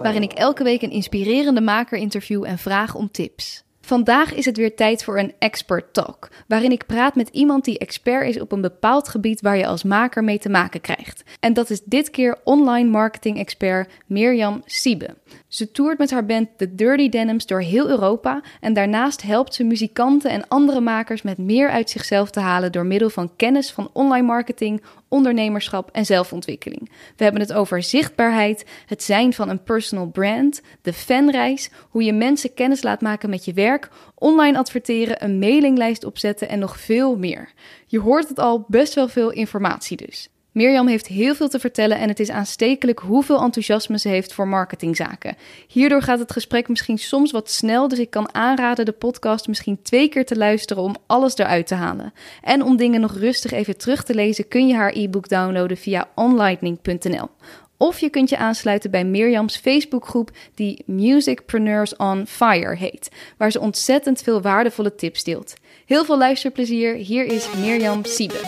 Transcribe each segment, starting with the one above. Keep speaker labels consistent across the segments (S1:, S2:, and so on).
S1: waarin ik elke week een inspirerende maker interview en vraag om tips. Vandaag is het weer tijd voor een expert talk, waarin ik praat met iemand die expert is op een bepaald gebied waar je als maker mee te maken krijgt. En dat is dit keer online marketing expert Mirjam Siebe. Ze toert met haar band The Dirty Denims door heel Europa en daarnaast helpt ze muzikanten en andere makers met meer uit zichzelf te halen door middel van kennis van online marketing, ondernemerschap en zelfontwikkeling. We hebben het over zichtbaarheid, het zijn van een personal brand, de fanreis, hoe je mensen kennis laat maken met je werk, online adverteren, een mailinglijst opzetten en nog veel meer. Je hoort het al, best wel veel informatie dus. Mirjam heeft heel veel te vertellen en het is aanstekelijk hoeveel enthousiasme ze heeft voor marketingzaken. Hierdoor gaat het gesprek misschien soms wat snel, dus ik kan aanraden de podcast misschien twee keer te luisteren om alles eruit te halen. En om dingen nog rustig even terug te lezen kun je haar e-book downloaden via onlightning.nl. Of je kunt je aansluiten bij Mirjams Facebookgroep die Musicpreneurs on Fire heet, waar ze ontzettend veel waardevolle tips deelt. Heel veel luisterplezier, hier is Mirjam Siebe.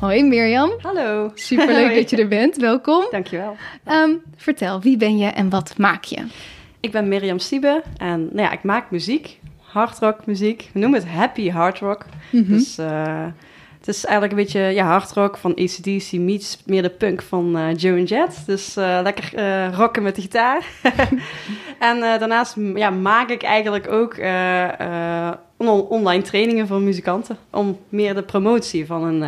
S1: Hoi Mirjam.
S2: Hallo.
S1: Superleuk
S2: Hoi.
S1: dat je er bent, welkom.
S2: Dankjewel.
S1: Ehm, vertel, wie ben je en wat maak je?
S2: Ik ben Mirjam Siebe en nou ja, ik maak muziek, hardrock muziek. We noemen het happy hardrock.
S1: Mhm.
S2: Dus eh, het is eigenlijk een beetje ja, hardrock van ACDC meets meer de punk van eh, Joe and Jet. Dus eh, lekker eh, rocken met de gitaar. en daarnaast ja, maak ik eigenlijk ook on- online trainingen voor muzikanten. Om meer de promotie van hun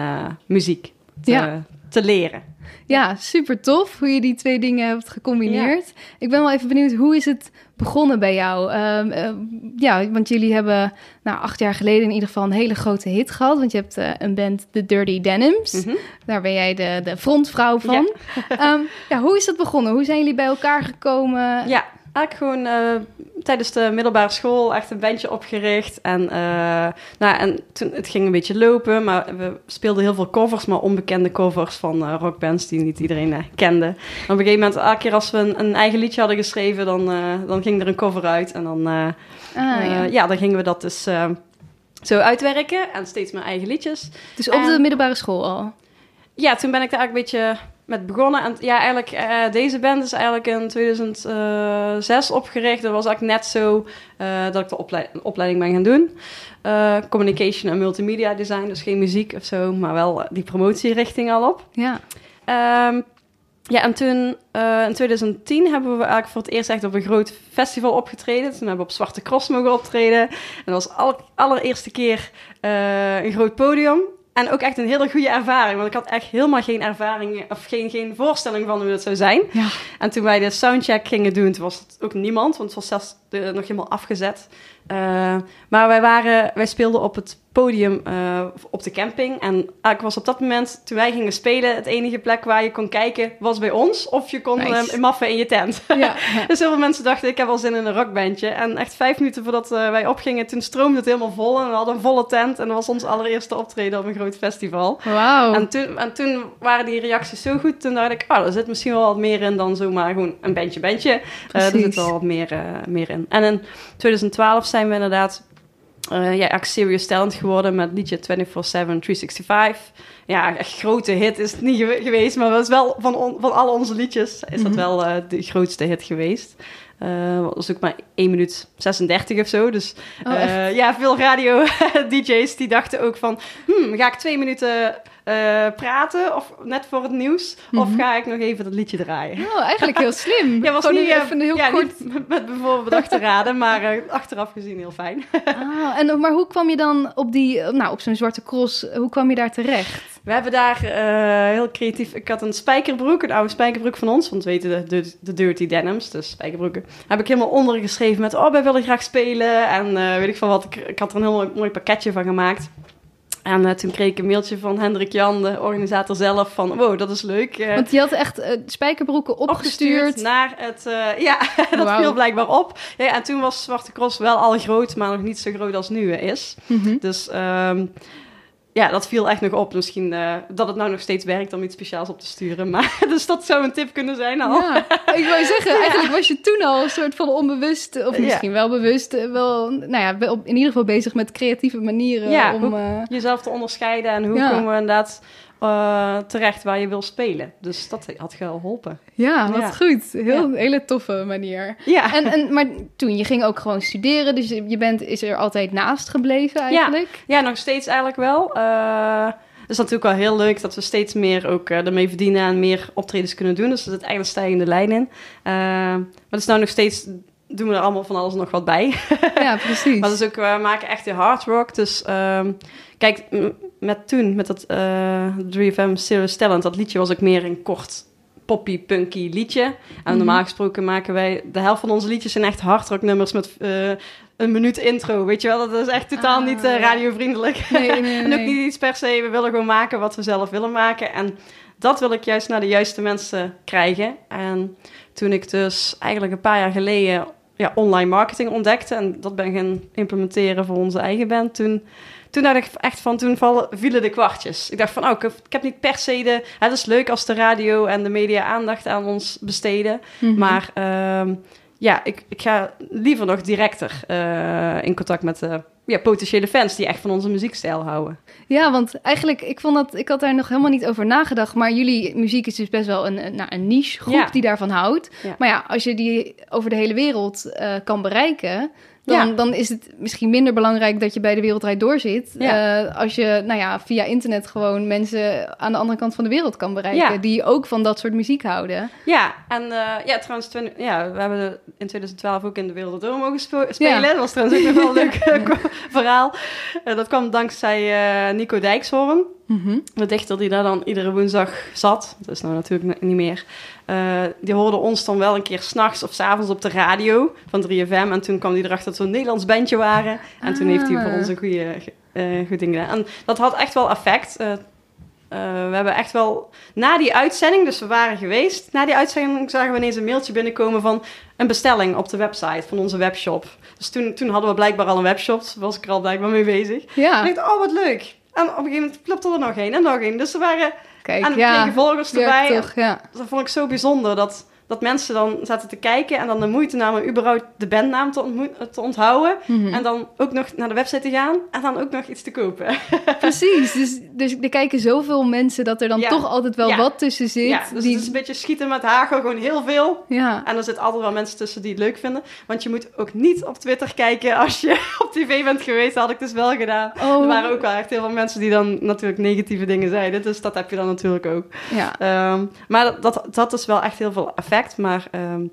S2: muziek te,
S1: Ja.
S2: Te leren.
S1: Ja, super tof hoe je die twee dingen hebt gecombineerd. Ik ben wel even benieuwd, hoe is het begonnen bij jou? Ehm, eh, ja, want jullie hebben nou, acht jaar geleden in ieder geval een hele grote hit gehad. Want je hebt eh, een band, The Dirty Denims.
S2: Mhm.
S1: Daar ben jij de, de frontvrouw van. Ja. ja, hoe is dat begonnen? Hoe zijn jullie bij elkaar gekomen?
S2: Ja, eigenlijk gewoon eh, tijdens de middelbare school echt een bandje opgericht. En, eh, nou, en toen, het ging een beetje lopen, maar we speelden heel veel covers, maar onbekende covers van eh, rockbands die niet iedereen kende. En op een gegeven moment, elke keer als we een, een eigen liedje hadden geschreven, dan, dan ging er een cover uit. En dan,
S1: Ah, ja.
S2: ja. dan gingen we dat dus zo uitwerken en steeds mijn eigen liedjes.
S1: Dus op de middelbare school al?
S2: Ja, toen ben ik daar eigenlijk een beetje met begonnen. En ja, eigenlijk, eh, deze band is eigenlijk in 2006 opgericht. Dat was eigenlijk net zo eh, dat ik de oplei- opleiding ben gaan doen. Eh, communication en multimedia design, dus geen muziek of zo, maar wel eh, die promotierichting al op.
S1: Ja.
S2: Ehm, ja, en toen eh, in 2010 hebben we eigenlijk voor het eerst echt op een groot festival opgetreden. Toen hebben we op Zwarte Cross mogen optreden. En dat was de allereerste keer eh, een groot podium. En ook echt een hele goede ervaring. Want ik had echt helemaal geen ervaring of geen, geen voorstelling van hoe dat zou zijn.
S1: Ja.
S2: En toen wij de soundcheck gingen doen, toen was het ook niemand. Want het was zelfs eh, nog helemaal afgezet. Eh, maar wij, waren, wij speelden op het podium eh, op de camping. En eigenlijk was op dat moment, toen wij gingen spelen, het enige plek waar je kon kijken was bij ons. Of je kon
S1: Nice.
S2: eh, maffen in je tent.
S1: Ja.
S2: dus heel veel mensen dachten, ik heb wel zin in een rockbandje. En echt vijf minuten voordat wij opgingen, toen stroomde het helemaal vol. En we hadden een volle tent. En dat was ons allereerste optreden op een groot festival.
S1: Wauw.
S2: En, toen, en toen waren die reacties zo goed. Toen dacht ik, oh, er zit misschien wel wat meer in dan zomaar gewoon een bandje, bandje. Er zit wel wat meer, meer in. En in 2012 zijn we inderdaad eh ja, echt serious talent geworden met liedje 24-7 365. Ja, echt grote hit is het niet gewe- geweest, maar is wel van, on- van alle onze liedjes is dat
S1: Mhm.
S2: wel eh, de grootste hit geweest. Dat was ook maar 1 minuut 36 of zo. Dus
S1: Oh,
S2: eh, ja, veel radio-dj's die dachten ook van... Hmm, ga ik twee minuten eh, praten of net voor het nieuws? Of
S1: Mhm.
S2: ga ik nog even dat liedje draaien?
S1: Oh, eigenlijk heel slim.
S2: Ja, was
S1: Gewoon
S2: niet,
S1: even heel
S2: ja,
S1: kort...
S2: met bijvoorbeeld bedacht te raden, maar achteraf gezien heel fijn.
S1: Ah, en, maar hoe kwam je dan op, die, nou, op zo'n zwarte cross, hoe kwam je daar terecht?
S2: We hebben daar eh, heel creatief... Ik had een spijkerbroek, een oude spijkerbroek van ons. Want we weten de, de, de Dirty Denims, dus spijkerbroeken. Heb ik helemaal ondergeschreven met... Oh, wij willen graag spelen. En eh, weet ik van wat. Ik, ik had er een heel mooi, mooi pakketje van gemaakt. En eh, toen kreeg ik een mailtje van Hendrik Jan, de organisator zelf, van wow, dat is leuk. Uh,
S1: Want die had echt uh, spijkerbroeken opgestuurd.
S2: naar het, ja, dat wow. viel blijkbaar op. Ja, en toen was Zwarte Cross wel al groot, maar nog niet zo groot als nu is. Mm -hmm. Dus um, ja, dat viel echt nog op. Misschien uh, dat het nou nog steeds werkt om iets speciaals op te sturen. Maar dus dat zou een tip kunnen zijn al.
S1: Ja, ik wou zeggen, eigenlijk was je toen al een soort van onbewust, of misschien ja. wel bewust, eh, wel, nou ja, in ieder geval bezig met creatieve manieren
S2: ja,
S1: om
S2: uh, jezelf te onderscheiden en hoe komen we inderdaad uh, terecht waar je wil spelen. Dus dat had geholpen.
S1: Ja, wat ja. goed. Heel, ja. hele toffe manier. Ja. En, en, maar toen, je ging ook gewoon studeren, dus je bent, is er altijd naast gebleven eigenlijk?
S2: Ja, ja nog steeds eigenlijk wel. Uh, het is natuurlijk wel heel leuk dat we steeds meer ook uh, ermee verdienen en meer optredens kunnen doen. Dus er zit eigenlijk een stijgende lijn in. Maar het is nou nog steeds doen we er allemaal van alles nog wat bij.
S1: Ja, precies.
S2: maar dus ook, we maken echt de hard rock. Dus um, kijk, met toen, met dat uh, 3FM Serious Talent, dat liedje was ook meer een kort poppy, punky liedje. En mm-hmm. normaal gesproken maken wij, de helft van onze liedjes zijn echt hardrock nummers met uh, een minuut intro, weet je wel. Dat is echt totaal ah, niet uh, radiovriendelijk. Nee, nee, nee, en ook niet iets per se, we willen gewoon maken wat we zelf willen maken. En dat wil ik juist naar de juiste mensen krijgen. En toen ik dus eigenlijk een paar jaar geleden ja, online marketing ontdekte en dat ben gaan implementeren voor onze eigen band, toen, toen dacht ik echt van, toen vallen, vielen de kwartjes. Ik dacht van, oh, ik heb, ik heb niet per se de... Het is leuk als de radio en de media aandacht aan ons besteden, mm-hmm. maar um, ja, ik, ik ga liever nog directer uh, in contact met de ja, potentiële fans die echt van onze muziekstijl houden.
S1: Ja, want eigenlijk, ik vond dat, ik had daar nog helemaal niet over nagedacht. Maar jullie muziek is dus best wel een, een, een niche groep ja. die daarvan houdt. Ja. Maar ja, als je die over de hele wereld uh, kan bereiken, dan, ja. dan is het misschien minder belangrijk dat je bij de Wereldrijd doorzit. Ja. Uh, als je nou ja, via internet gewoon mensen aan de andere kant van de wereld kan bereiken. Ja. Die ook van dat soort muziek houden.
S2: Ja, en uh, ja, trouwens, ja, we hebben in 2012 ook in de Werelddorm mogen spe spelen. Dat was trouwens ook nog wel een leuk verhaal. Uh, dat kwam dankzij Nico Dijkshoorn. Mm -hmm. De dichter die daar dan iedere woensdag zat. Dat is nou natuurlijk niet meer. Uh, die hoorde ons dan wel een keer s'nachts of s avonds op de radio van 3FM. En toen kwam hij erachter dat we een Nederlands bandje waren. En ah. toen heeft hij voor ons een goede, uh, goed ding gedaan. En dat had echt wel effect. Uh, we hebben echt wel na die uitzending, dus we waren geweest. Na die uitzending zagen we ineens een mailtje binnenkomen van een bestelling op de website van onze webshop. Dus toen, toen hadden we blijkbaar al een webshop. Daar was ik er al blijkbaar mee bezig.
S1: Ja.
S2: En ik dacht, oh wat leuk. En op een gegeven moment klopte er nog één en nog één. Dus er waren
S1: Kijk,
S2: en
S1: ja,
S2: volgers erbij.
S1: Toch, ja.
S2: Dat vond ik zo bijzonder dat, dat mensen dan zaten te kijken en dan de moeite namen überhaupt de bandnaam te, te onthouden. Mm-hmm. En dan ook nog naar de website te gaan en dan ook nog iets te kopen.
S1: Precies, dus, dus er kijken zoveel mensen dat er dan ja. toch altijd wel
S2: ja.
S1: wat tussen zit.
S2: Ja, dus
S1: die...
S2: het is een beetje schieten met hagel, gewoon heel veel.
S1: Ja.
S2: En er zitten altijd wel mensen tussen die het leuk vinden. Want je moet ook niet op Twitter kijken als je op tv bent geweest. Dat had ik dus wel gedaan.
S1: Oh.
S2: Er waren ook wel echt heel veel mensen die dan natuurlijk negatieve dingen zeiden. Dus dat heb je dan natuurlijk ook.
S1: Ja.
S2: Um, maar dat, dat, dat is wel echt heel veel effect. Maar um,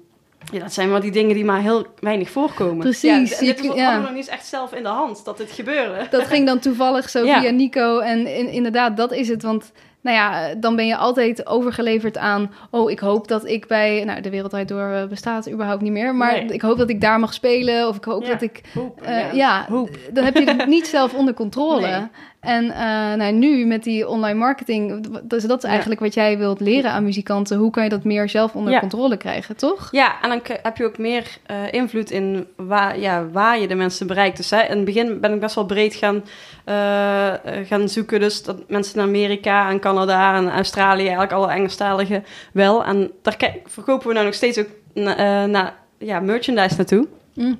S2: ja, dat zijn wel die dingen die maar heel weinig voorkomen.
S1: Precies.
S2: Ja, dit was ja. nog niet echt zelf in de hand dat dit gebeurde.
S1: Dat ging dan toevallig zo ja. via Nico. En in, inderdaad, dat is het. Want nou ja, dan ben je altijd overgeleverd aan... oh, ik hoop dat ik bij... Nou, de Wereldrijd Door bestaat überhaupt niet meer... maar
S2: Nee.
S1: ik hoop dat ik daar mag spelen... of ik hoop
S2: Ja,
S1: dat ik...
S2: Hoop,
S1: eh,
S2: ja.
S1: ja,
S2: Hoop.
S1: dan heb je het niet zelf onder controle.
S2: Nee.
S1: En eh, nou, nu met die online marketing... dus dat is
S2: Ja.
S1: eigenlijk wat jij wilt leren aan muzikanten. Hoe kan je dat meer zelf onder
S2: Ja.
S1: controle krijgen, toch?
S2: Ja, en dan heb je ook meer eh, invloed in waar, ja, waar je de mensen bereikt. Dus hè, in het begin ben ik best wel breed gaan, eh, gaan zoeken. Dus dat mensen in Amerika en Canada en Australië, eigenlijk alle Engelstaligen wel. En daar verkopen we nou nog steeds ook na, na- ja, merchandise naartoe.
S1: Mm.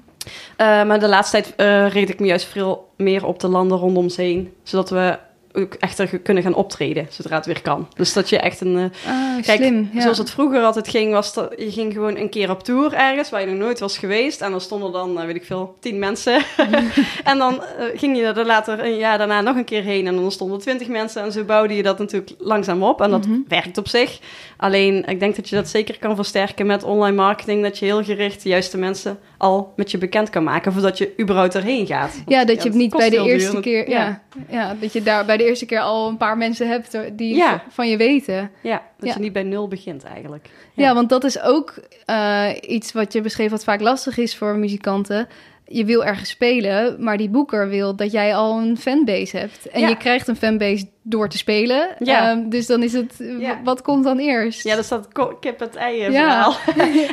S2: Eh, maar de laatste tijd eh richt ik me juist veel meer op de landen rondom ons heen. Zodat we ook echt er kunnen gaan optreden, zodra het weer kan. Dus dat je echt een...
S1: Ah,
S2: Kijk,
S1: slim. Ja.
S2: Zoals het vroeger altijd ging, was dat je ging gewoon een keer op tour ergens waar je nog nooit was geweest. En dan stonden dan, weet ik veel, tien mensen. en dan ging je er later een jaar daarna nog een keer heen en dan stonden twintig mensen. En zo bouwde je dat natuurlijk langzaam op. En dat
S1: Mhm.
S2: werkt op zich. Alleen, ik denk dat je dat zeker kan versterken met online marketing. Dat je heel gericht de juiste mensen al met je bekend kan maken voordat je überhaupt erheen gaat. Want,
S1: Ja, dat je het niet bij de
S2: duur.
S1: eerste keer... Ja. Ja. dat je daar bij de eerste keer al een paar mensen hebt die
S2: Ja.
S1: van je weten.
S2: Ja, dat
S1: Ja.
S2: je niet bij nul begint eigenlijk.
S1: Ja, want dat is ook eh, iets wat je beschreef wat vaak lastig is voor muzikanten. Je wil ergens spelen, maar die boeker wil dat jij al een fanbase hebt. En
S2: Ja.
S1: je krijgt een fanbase door te spelen.
S2: Ja.
S1: Ehm, dus dan is het,
S2: Ja.
S1: wat komt dan eerst?
S2: Ja, dat is dat kip het ei eh,
S1: Ja.
S2: verhaal.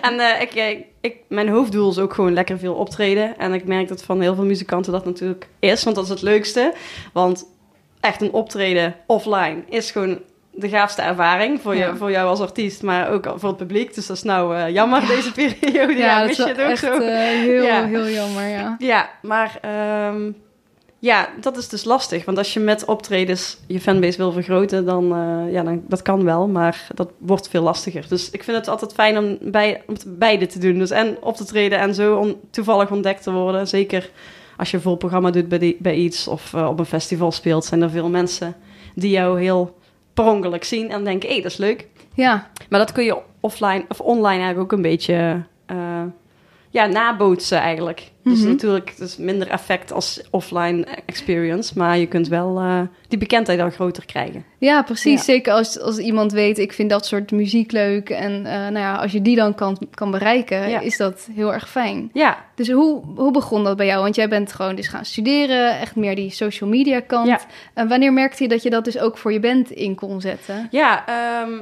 S2: en eh, ik, ik, ik, mijn hoofddoel is ook gewoon lekker veel optreden. En ik merk dat van heel veel muzikanten dat natuurlijk is, want dat is het leukste. Want echt een optreden offline is gewoon de gaafste ervaring voor, je,
S1: Ja.
S2: voor jou als artiest, maar ook voor het publiek. Dus dat is nou eh, jammer deze periode. Ja, mis
S1: is
S2: je het ook
S1: echt
S2: zo?
S1: eh, heel,
S2: Ja.
S1: heel jammer, ja.
S2: Ja, maar ehm, ja, dat is dus lastig. Want als je met optredens je fanbase wil vergroten, dan, eh, ja, dan dat kan wel, maar dat wordt veel lastiger. Dus ik vind het altijd fijn om, bij, om het beide te doen. Dus en op te treden en zo on- toevallig ontdekt te worden. Zeker als je een vol programma doet bij, die, bij iets of op een festival speelt, zijn er veel mensen die jou heel per ongeluk zien en denken, hé, hey, dat is leuk.
S1: Ja,
S2: Maar dat kun je offline of online eigenlijk ook een beetje eh, ja, nabootsen eigenlijk. Dus
S1: Mhm.
S2: natuurlijk het is minder effect als offline experience, maar je kunt wel eh, die bekendheid al groter krijgen.
S1: ja precies.
S2: Ja.
S1: Zeker als, als iemand weet, ik vind dat soort muziek leuk. En eh, nou ja, als je die dan kan, kan bereiken,
S2: Ja.
S1: is dat heel erg fijn.
S2: Ja,
S1: Dus hoe, hoe begon dat bij jou? Want jij bent gewoon dus gaan studeren, echt meer die social media kant.
S2: Ja.
S1: En wanneer merkte je dat je dat dus ook voor je band in kon zetten?
S2: ja ehm,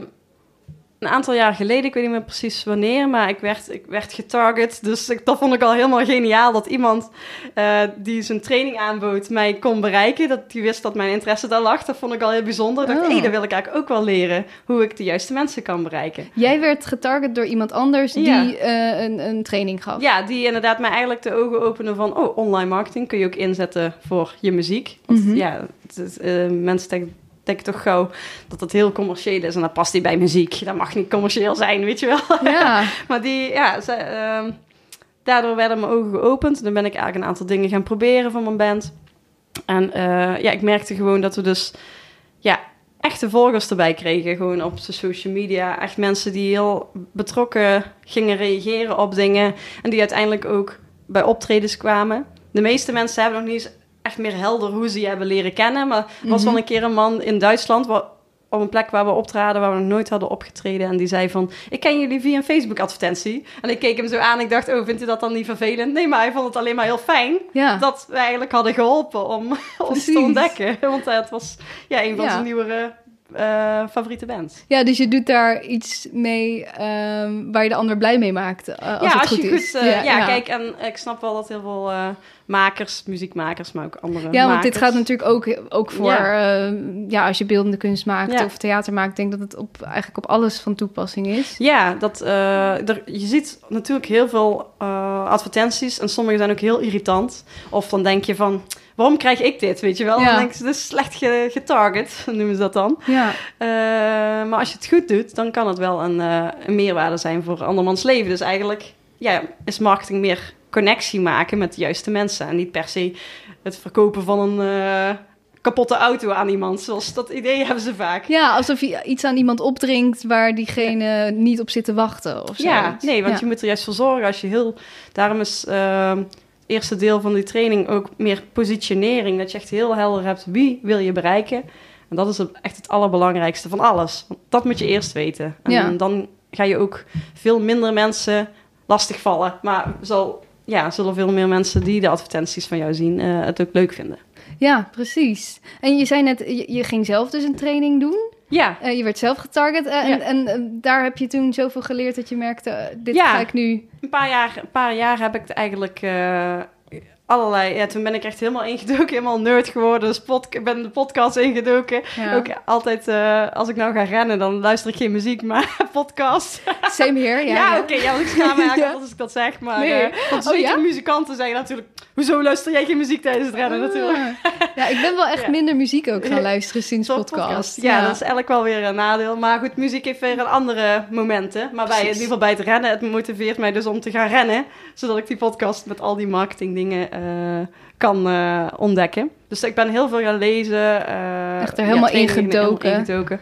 S2: een aantal jaar geleden, ik weet niet meer precies wanneer, maar ik werd, ik werd getarget. Dus ik, dat vond ik al helemaal geniaal dat iemand eh, die zijn training aanbood mij kon bereiken. Dat die wist dat mijn interesse daar lag. Dat vond ik al heel bijzonder. Ik dacht,
S1: Oh.
S2: hé, dat wil ik eigenlijk ook wel leren. Hoe ik de juiste mensen kan bereiken.
S1: Jij werd getarget door iemand anders
S2: Ja.
S1: die eh, een, een training gaf.
S2: Ja, die inderdaad mij eigenlijk de ogen openen van... oh, online marketing kun je ook inzetten voor je muziek. Want
S1: Mhm.
S2: ja, het is, eh, mensen denken, denken toch gauw dat het heel commercieel is... en dat past niet bij muziek. Dat mag niet commercieel zijn, weet je wel.
S1: Ja,
S2: maar die, ja, ze, ehm, daardoor werden mijn ogen geopend. Dan ben ik eigenlijk een aantal dingen gaan proberen voor mijn band. En eh, ja, ik merkte gewoon dat we dus... ja, echte volgers erbij kregen. Gewoon op de social media. Echt mensen die heel betrokken gingen reageren op dingen. En die uiteindelijk ook bij optredens kwamen. De meeste mensen hebben nog niet eens echt meer helder hoe ze je hebben leren kennen. Maar er was
S1: Mhm.
S2: wel een keer een man in Duitsland... Op een plek waar we optraden, waar we nog nooit hadden opgetreden. En die zei van, ik ken jullie via een Facebook-advertentie. En ik keek hem zo aan. Ik dacht, oh, vindt u dat dan niet vervelend? Nee, maar hij vond het alleen maar heel fijn
S1: ja.
S2: dat we eigenlijk hadden geholpen om ons te ontdekken. Want eh, het was ja, een van
S1: Ja.
S2: zijn nieuwere eh, favoriete bands.
S1: ja, dus je doet daar iets mee ehm, waar je de ander blij mee maakt. eh, als
S2: ja,
S1: het
S2: als
S1: goed
S2: je
S1: is.
S2: goed... eh, ja, kijk, en ik snap wel dat heel veel eh, makers, muziekmakers, maar ook andere
S1: Ja, want dit gaat natuurlijk ook, ook voor,
S2: Ja.
S1: ja. ja, als je beeldende kunst maakt
S2: Ja.
S1: of theater maakt, ik denk dat het op, eigenlijk op alles van toepassing is.
S2: Ja, dat, er, je ziet natuurlijk heel veel advertenties en sommige zijn ook heel irritant. Of dan denk je van, waarom krijg ik dit, weet je wel?
S1: Ja.
S2: Dan denk dit is slecht ge- getarget, noemen ze dat dan.
S1: Ja,
S2: Eh, maar als je het goed doet, dan kan het wel een, eh, een meerwaarde zijn voor andermans leven. Dus eigenlijk ja, is marketing meer connectie maken met de juiste mensen. En niet per se het verkopen van een eh, kapotte auto aan iemand. Zoals dat idee hebben ze vaak.
S1: ja, alsof je iets aan iemand opdringt waar diegene niet op zit te wachten of zo.
S2: Ja, nee, want
S1: Ja.
S2: je moet er juist voor zorgen als je heel... Daarom is ehm, eerste deel van die training ook meer positionering. Dat je echt heel helder hebt wie wil je bereiken. En dat is echt het allerbelangrijkste van alles. Want dat moet je eerst weten. En
S1: Ja.
S2: dan ga je ook veel minder mensen lastigvallen. Maar zal, ja, zullen veel meer mensen die de advertenties van jou zien eh, het ook leuk vinden.
S1: Ja, precies. En je zei net, je, je ging zelf dus een training doen.
S2: Ja,
S1: Eh, je werd zelf getarget. eh, en,
S2: Ja.
S1: en, eh, daar heb je toen zoveel geleerd dat je merkte, dit
S2: Ja.
S1: ga ik nu...
S2: een paar jaar, een paar jaar heb ik het eigenlijk allerlei... Ja, toen ben ik echt helemaal ingedoken, helemaal nerd geworden. Dus ik ben de podcast ingedoken.
S1: Ja.
S2: Ook altijd, als ik nou ga rennen, dan luister ik geen muziek, maar podcast.
S1: Same here, ja.
S2: Ja,
S1: ja.
S2: oké, ja, want ik schaam me eigenlijk
S1: Ja.
S2: als ik dat zeg. Maar
S1: Nee.
S2: want
S1: Oh, ja?
S2: muzikanten zeggen natuurlijk... Hoezo luister jij geen muziek tijdens het rennen natuurlijk?
S1: Ah. Ja, ik ben wel echt minder muziek ook gaan luisteren sinds podcast.
S2: Ja, dat is eigenlijk wel weer een nadeel. Maar goed, muziek heeft weer een andere momenten. Maar bij, in ieder geval bij het rennen, het motiveert mij dus om te gaan rennen. Zodat ik die podcast met al die marketingdingen eh kan eh, ontdekken. Dus ik ben heel veel gaan lezen. eh,
S1: Echt er helemaal
S2: trainingen
S1: ingedoken.
S2: ingedoken.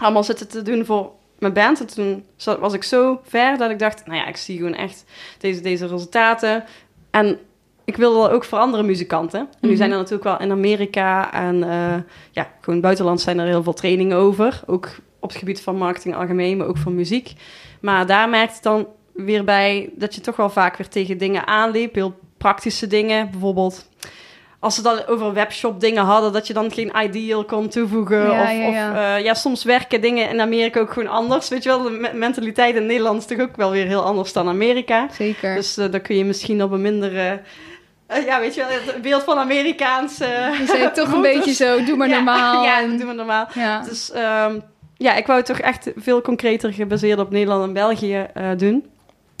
S2: Allemaal zitten te doen voor mijn band. En toen was ik zo ver dat ik dacht, nou ja, ik zie gewoon echt deze, deze resultaten. En ik wilde ook voor andere muzikanten. En nu
S1: Mhm.
S2: zijn er natuurlijk wel in Amerika en eh, ja, gewoon buitenland zijn er heel veel trainingen over. Ook op het gebied van marketing algemeen, maar ook van muziek. Maar daar merkte het dan weer bij dat je toch wel vaak weer tegen dingen aanliep. Heel praktische dingen. Bijvoorbeeld als ze dan over webshop dingen hadden, dat je dan geen ideal kon toevoegen.
S1: Ja,
S2: of
S1: ja,
S2: of,
S1: ja.
S2: eh, ja, soms werken dingen in Amerika ook gewoon anders. Weet je wel, de me- mentaliteit in Nederland is toch ook wel weer heel anders dan Amerika.
S1: Zeker.
S2: Dus eh dan kun je misschien op een mindere... eh, ja, weet je wel, het beeld van Amerikaans...
S1: hij toch een beetje zo, doe maar
S2: Ja,
S1: normaal.
S2: Ja,
S1: en-
S2: doe maar normaal.
S1: ja.
S2: Dus ehm, ja, ik wou het toch echt veel concreter gebaseerd op Nederland en België eh, doen.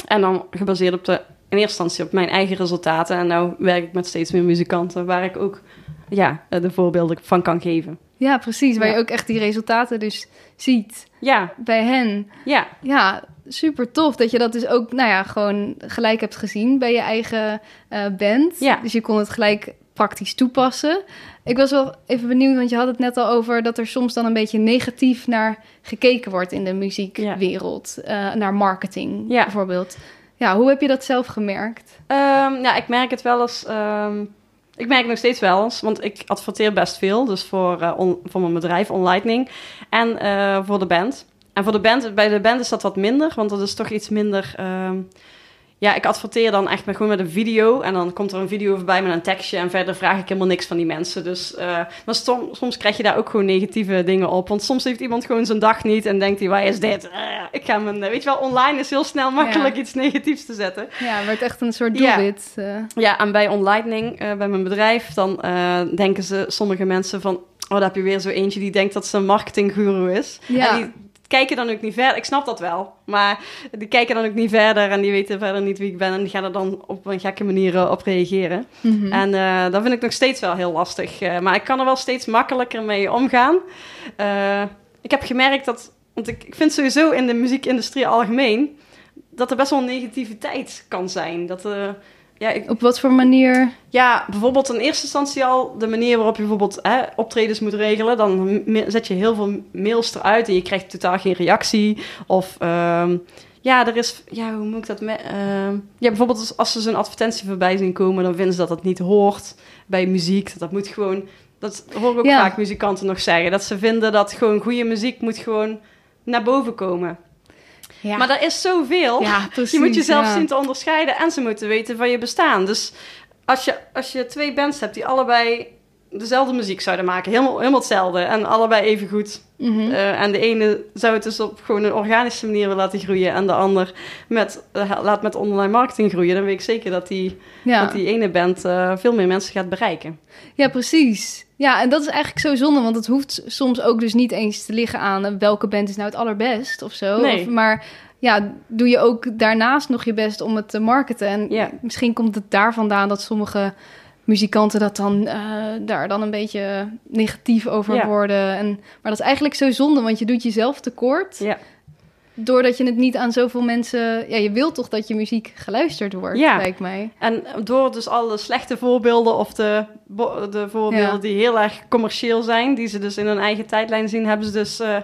S2: En dan gebaseerd op de, in eerste instantie op mijn eigen resultaten. En nou werk ik met steeds meer muzikanten waar ik ook ja, eh, de voorbeelden van kan geven.
S1: Ja, precies. Waar
S2: Ja.
S1: je ook echt die resultaten dus ziet
S2: Ja,
S1: bij hen.
S2: ja,
S1: Ja, super tof dat je dat dus ook, nou ja, gewoon gelijk hebt gezien bij je eigen eh, band.
S2: Ja.
S1: Dus je kon het gelijk praktisch toepassen. Ik was wel even benieuwd, want je had het net al over dat er soms dan een beetje negatief naar gekeken wordt in de muziekwereld. Eh, naar marketing
S2: Ja.
S1: bijvoorbeeld. Ja, hoe heb je dat zelf gemerkt?
S2: Ehm, ja, ik merk het wel eens. ehm, ik merk nog steeds wel eens, want ik adverteer best veel. Dus voor, voor mijn bedrijf, OnLightning. En eh, voor de band. En voor de band, bij de band is dat wat minder, want dat is toch iets minder. ehm, ja, ik adverteer dan echt met, gewoon met een video. En dan komt er een video voorbij met een tekstje. En verder vraag ik helemaal niks van die mensen. Dus eh, maar soms krijg je daar ook gewoon negatieve dingen op. Want soms heeft iemand gewoon zijn dag niet en denkt hij, waar is dit? Eh, ik ga mijn, weet je wel, online is heel snel makkelijk
S1: Ja.
S2: iets negatiefs te zetten.
S1: Ja, het werd echt een soort
S2: Ja.
S1: doelwit. eh.
S2: Ja, en bij OnLightning, eh, bij mijn bedrijf, dan eh, denken ze sommige mensen van... Oh, daar heb je weer zo eentje die denkt dat ze een marketingguru is.
S1: Ja.
S2: En die kijken dan ook niet verder. Ik snap dat wel. Maar die kijken dan ook niet verder en die weten verder niet wie ik ben. En die gaan er dan op een gekke manier eh, op reageren.
S1: Mhm.
S2: En eh, dat vind ik nog steeds wel heel lastig. Eh, maar ik kan er wel steeds makkelijker mee omgaan. Ik heb gemerkt dat... Want ik, ik vind sowieso in de muziekindustrie algemeen... dat er best wel negativiteit kan zijn. Dat er... Ja, ik,
S1: Op wat voor manier?
S2: ja, bijvoorbeeld in eerste instantie al de manier waarop je bijvoorbeeld hè, optredens moet regelen. Dan zet je heel veel mails eruit en je krijgt totaal geen reactie. Of ehm, ja, er is, ja, hoe moet ik dat... Me ehm, ja, bijvoorbeeld als, als ze zo'n advertentie voorbij zien komen, dan vinden ze dat dat niet hoort bij muziek. Dat, dat moet gewoon, dat hoor ik ook
S1: Ja.
S2: vaak muzikanten nog zeggen. Dat ze vinden dat gewoon goede muziek moet gewoon naar boven komen.
S1: Ja,
S2: Maar er is zoveel.
S1: ja precies.
S2: Je moet jezelf zien te onderscheiden en ze moeten weten van je bestaan. Dus als je, als je twee bands hebt die allebei dezelfde muziek zouden maken, helemaal, helemaal hetzelfde en allebei even goed.
S1: Mhm.
S2: eh, en de ene zou het dus op gewoon een organische manier willen laten groeien en de ander met, eh, laat met online marketing groeien, dan weet ik zeker dat die,
S1: ja.
S2: dat die ene band eh, veel meer mensen gaat bereiken.
S1: Ja, precies. Ja, en dat is eigenlijk zo zonde, want het hoeft soms ook dus niet eens te liggen aan welke band is nou het allerbest of zo.
S2: Nee.
S1: Of, maar ja, doe je ook daarnaast nog je best om het te marketen. En
S2: Ja.
S1: misschien komt het daar vandaan dat sommige muzikanten dat dan eh, daar dan een beetje negatief over
S2: Ja.
S1: worden. En, maar dat is eigenlijk zo zonde, want je doet jezelf tekort.
S2: Ja.
S1: Doordat je het niet aan zoveel mensen... Ja, je wilt toch dat je muziek geluisterd wordt,
S2: Ja.
S1: lijkt mij.
S2: En door dus alle slechte voorbeelden of de, de voorbeelden
S1: Ja.
S2: die heel erg commercieel zijn, die ze dus in hun eigen tijdlijn zien, hebben ze dus, eh,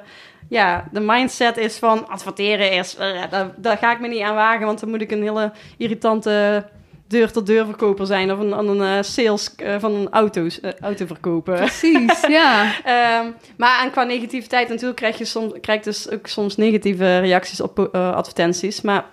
S2: ja, de mindset is van adverteren is, eh, daar, daar ga ik me niet aan wagen, want dan moet ik een hele irritante deur-tot-deur verkoper zijn of een, aan een eh, sales eh, van een auto's, eh, auto verkopen.
S1: Precies, ja.
S2: Ehm, maar en qua negativiteit natuurlijk krijg je soms, krijg dus ook soms negatieve reacties op advertenties. Maar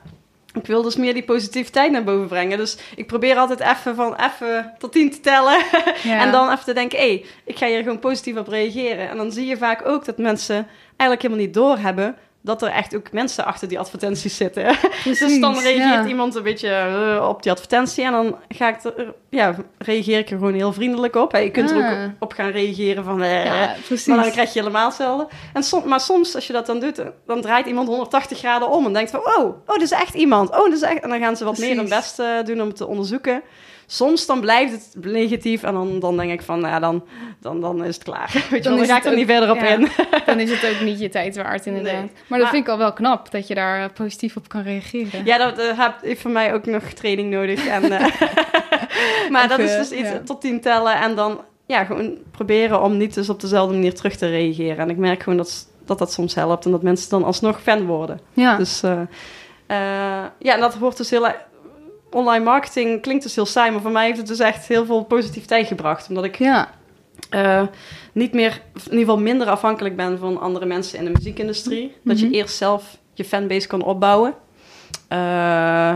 S2: ik wil dus meer die positiviteit naar boven brengen. Dus ik probeer altijd even van even tot tien te tellen.
S1: ja.
S2: En dan even te denken, hé, hey, ik ga hier gewoon positief op reageren. En dan zie je vaak ook dat mensen eigenlijk helemaal niet doorhebben dat er echt ook mensen achter die advertenties zitten.
S1: Precies,
S2: dus dan reageert
S1: ja.
S2: iemand een beetje eh, op die advertentie en dan ga ik er, ja, reageer ik er gewoon heel vriendelijk op. Je kunt er
S1: Ah.
S2: ook op gaan reageren van,
S1: Ja, precies.
S2: maar dan krijg je helemaal hetzelfde. En maar soms, als je dat dan doet, dan draait iemand 180 graden om en denkt van, oh, oh, dat is echt iemand. Oh, dat is echt... En dan gaan ze wat meer hun best doen om het te onderzoeken. Soms dan blijft het negatief en dan, dan denk ik van, nou ja, dan, dan, dan is het klaar. Weet je
S1: Dan
S2: dan ga ik er niet verder op
S1: ja.
S2: in.
S1: Dan is het ook niet je tijd waard, inderdaad.
S2: Nee.
S1: Maar dat
S2: Maar-
S1: vind ik al wel knap, dat je daar eh, positief op kan reageren.
S2: Ja, dat eh, heb- heeft voor mij ook nog training nodig. En, eh, maar dat is dus iets
S1: ja.
S2: tot tien tellen en dan ja, gewoon proberen om niet dus op dezelfde manier terug te reageren. En ik merk gewoon dat dat, dat soms helpt en dat mensen dan alsnog fan worden.
S1: Ja,
S2: Dus ja, en dat wordt dus heel... Online marketing klinkt dus heel saai, maar voor mij heeft het dus echt heel veel positiviteit gebracht. Omdat ik
S1: ja.
S2: eh, niet meer, in ieder geval minder afhankelijk ben van andere mensen in de muziekindustrie. Dat je
S1: Mhm.
S2: eerst zelf je fanbase kan opbouwen. Eh,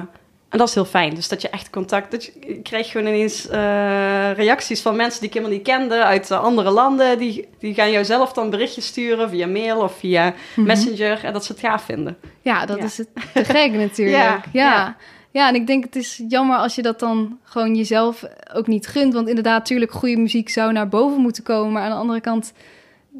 S2: en dat is heel fijn. Dus dat je echt contact... Dat je, je krijgt gewoon ineens eh, reacties van mensen die ik helemaal niet kende... uit andere landen. Die, die gaan jou zelf dan berichtjes sturen via mail of via
S1: Mhm.
S2: Messenger. En dat ze het gaaf vinden.
S1: Ja, dat
S2: Ja.
S1: is het te gek natuurlijk.
S2: Ja,
S1: Ja, ja.
S2: Ja.
S1: en ik denk het is jammer als je dat dan gewoon jezelf ook niet gunt. Want inderdaad, natuurlijk, goede muziek zou naar boven moeten komen. Maar aan de andere kant,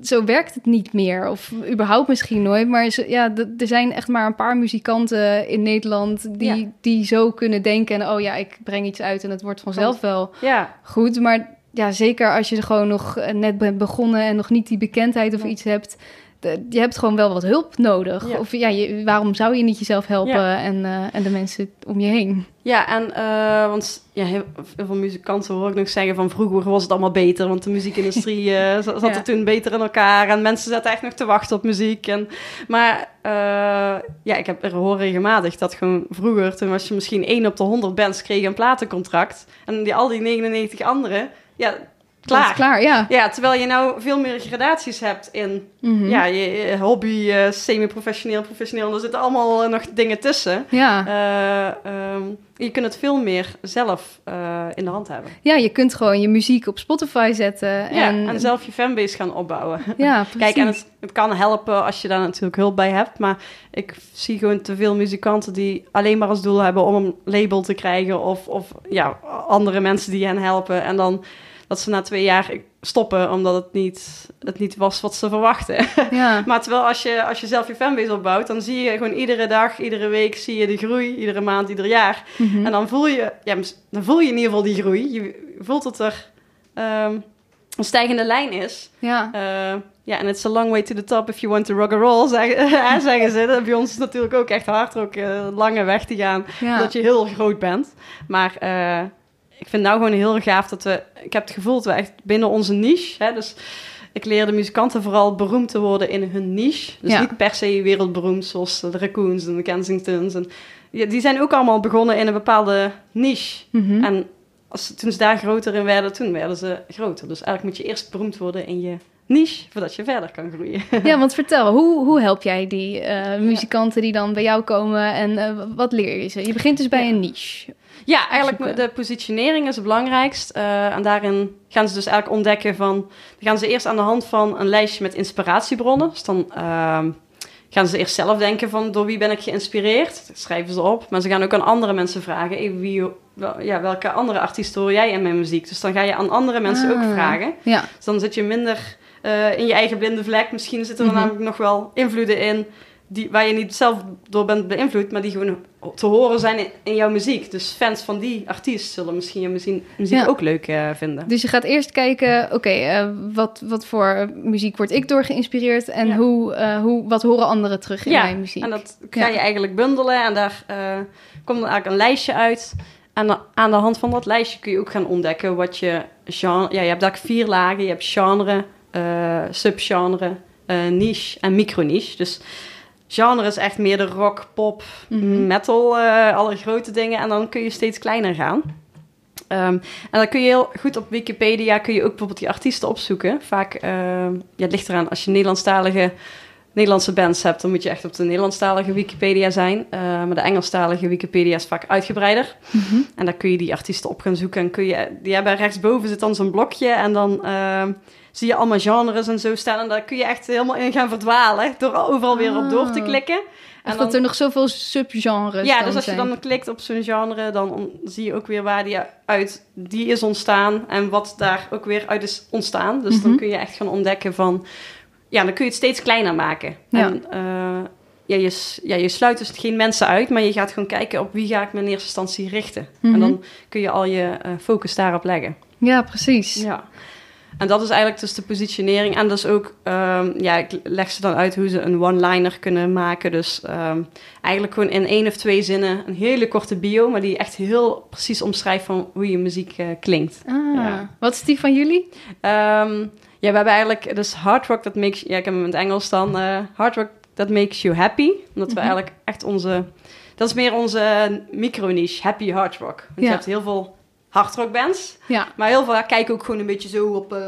S1: zo werkt het niet meer. Of überhaupt misschien nooit. Maar ja, er zijn echt maar een paar muzikanten in Nederland die,
S2: Ja.
S1: die zo kunnen denken. En oh ja, ik breng iets uit en het wordt vanzelf wel
S2: Ja,
S1: goed. Maar ja, zeker als je er gewoon nog net bent begonnen en nog niet die bekendheid of iets hebt. De- Je hebt gewoon wel wat hulp nodig.
S2: Ja.
S1: Of ja, je, waarom zou je niet jezelf helpen
S2: Ja.
S1: en, eh, en de mensen om je heen?
S2: ja en eh, want ja, heel, heel veel muzikanten hoor ik nog zeggen van vroeger was het allemaal beter. Want de muziekindustrie eh, zat
S1: Ja.
S2: er toen beter in elkaar. En mensen zaten echt nog te wachten op muziek. En, maar eh, ja, ik heb er hoor regelmatig dat gewoon vroeger, toen was je misschien één op de 100 bands kreeg een platencontract. En die, al die 99 anderen, ja, klaar.
S1: klaar, ja.
S2: Ja, terwijl je nou veel meer gradaties hebt in
S1: Mhm.
S2: ja, je, hobby, eh, semi-professioneel, professioneel. Er zitten allemaal eh, nog dingen tussen.
S1: Ja.
S2: Eh, ehm, je kunt het veel meer zelf in de hand hebben.
S1: ja, je kunt gewoon je muziek op Spotify zetten.
S2: Ja,
S1: En,
S2: en zelf je fanbase gaan opbouwen.
S1: Ja, precies.
S2: Kijk, en het, het kan helpen als je daar natuurlijk hulp bij hebt. Maar ik zie gewoon te veel muzikanten die alleen maar als doel hebben om een label te krijgen. Of, of ja, andere mensen die hen helpen. En dan dat ze na twee jaar stoppen omdat het niet, het niet was wat ze verwachten.
S1: Ja.
S2: Maar terwijl als je, als je zelf je fanbase opbouwt, dan zie je gewoon iedere dag, iedere week zie je de groei, iedere maand, ieder jaar.
S1: Mhm.
S2: En dan voel je, ja, dan voel je in ieder geval die groei. Je voelt dat er ehm, een stijgende lijn is.
S1: ja.
S2: Eh, ja, en it's a long way to the top if you want to rock and roll, zeggen, zeggen ze. Dat Bij ons is natuurlijk ook echt hard ook eh, lange weg te gaan,
S1: ja.
S2: dat je heel groot bent. Maar eh, ik vind nou gewoon heel gaaf dat we... Ik heb het gevoel dat we echt binnen onze niche... Hè, dus ik leer de muzikanten vooral beroemd te worden in hun niche. Dus
S1: Ja.
S2: niet per se wereldberoemd zoals de Raccoons en de Kensingtons. En, ja, die zijn ook allemaal begonnen in een bepaalde niche.
S1: Mhm.
S2: En als, toen ze daar groter in werden, toen werden ze groter. Dus eigenlijk moet je eerst beroemd worden in je niche, voordat je verder kan groeien.
S1: Ja, want vertel, hoe, hoe help jij die eh, muzikanten die dan bij jou komen en eh, wat leer je ze? Je begint dus bij
S2: Ja.
S1: een niche.
S2: Ja, eigenlijk de positionering is het belangrijkst. Eh, en daarin gaan ze dus eigenlijk ontdekken van... Dan gaan ze eerst aan de hand van een lijstje met inspiratiebronnen. Dus dan ehm, gaan ze eerst zelf denken van... door wie ben ik geïnspireerd? Dat schrijven ze op. Maar ze gaan ook aan andere mensen vragen... Hey, wie, wel- ja, welke andere artiesten hoor jij in mijn muziek? Dus dan ga je aan andere mensen ook
S1: Ah.
S2: vragen.
S1: Ja,
S2: Dus dan zit je minder eh, in je eigen blinde vlek. Misschien zitten er
S1: Mhm.
S2: namelijk nog wel invloeden in... Die, waar je niet zelf door bent beïnvloed, maar die gewoon te horen zijn in, in jouw muziek. Dus fans van die artiest zullen misschien je muziek, muziek
S1: Ja.
S2: ook leuk eh, vinden.
S1: dus je gaat eerst kijken, oké, eh, wat, wat voor muziek word ik door geïnspireerd en
S2: Ja.
S1: hoe, eh, hoe, wat horen anderen terug in
S2: Ja,
S1: mijn muziek?
S2: En dat ga je eigenlijk bundelen en daar komt dan eigenlijk een lijstje uit. En aan de hand van dat lijstje kun je ook gaan ontdekken wat je genre... Ja, je hebt daar vier lagen. Je hebt genre, subgenre, niche en microniche. Dus genre is echt meer de rock, pop,
S1: Mhm.
S2: metal, eh, alle grote dingen. En dan kun je steeds kleiner gaan. Ehm, en dan kun je heel goed op Wikipedia kun je ook bijvoorbeeld die artiesten opzoeken. Vaak, ehm, ja, het ligt eraan, als je Nederlandstalige Nederlandse bands hebt, dan moet je echt op de Nederlandstalige Wikipedia zijn. Eh, maar de Engelstalige Wikipedia is vaak uitgebreider.
S1: Mhm.
S2: En daar kun je die artiesten op gaan zoeken. En kun je, die hebben rechtsboven zit dan zo'n blokje. En dan ehm, zie je allemaal genres en zo staan. En daar kun je echt helemaal in gaan verdwalen. Door overal weer op door te
S1: Oh.
S2: klikken. En
S1: dat er nog zoveel subgenres
S2: ja, dus als je
S1: zijn.
S2: dan klikt op zo'n genre, dan zie je ook weer waar die uit die is ontstaan en wat daar ook weer uit is ontstaan. Dus dan
S1: Mhm.
S2: kun je echt gaan ontdekken van, ja, dan kun je het steeds kleiner maken.
S1: Ja.
S2: En eh, ja, je, ja, je sluit dus geen mensen uit, maar je gaat gewoon kijken op wie ga ik me in eerste instantie richten.
S1: Mhm.
S2: En dan kun je al je eh, focus daarop leggen.
S1: Ja, precies.
S2: Ja. En dat is eigenlijk dus de positionering. En dus ook, ehm, ja, ik leg ze dan uit hoe ze een one-liner kunnen maken. Dus ehm, eigenlijk gewoon in één of twee zinnen een hele korte bio, maar die echt heel precies omschrijft van hoe je muziek eh, klinkt.
S1: Ah,
S2: Ja.
S1: Wat is die van jullie?
S2: Ehm, ja, we hebben eigenlijk dus hard rock that makes, ja, ik heb hem in het Engels dan, eh, hard rock that makes you happy. Omdat we
S1: Mhm.
S2: eigenlijk echt onze, dat is meer onze micro-niche, happy hard rock. Want
S1: Ja.
S2: je hebt heel veel hard rock bands.
S1: Ja,
S2: Maar heel veel kijken ook gewoon een beetje zo op eh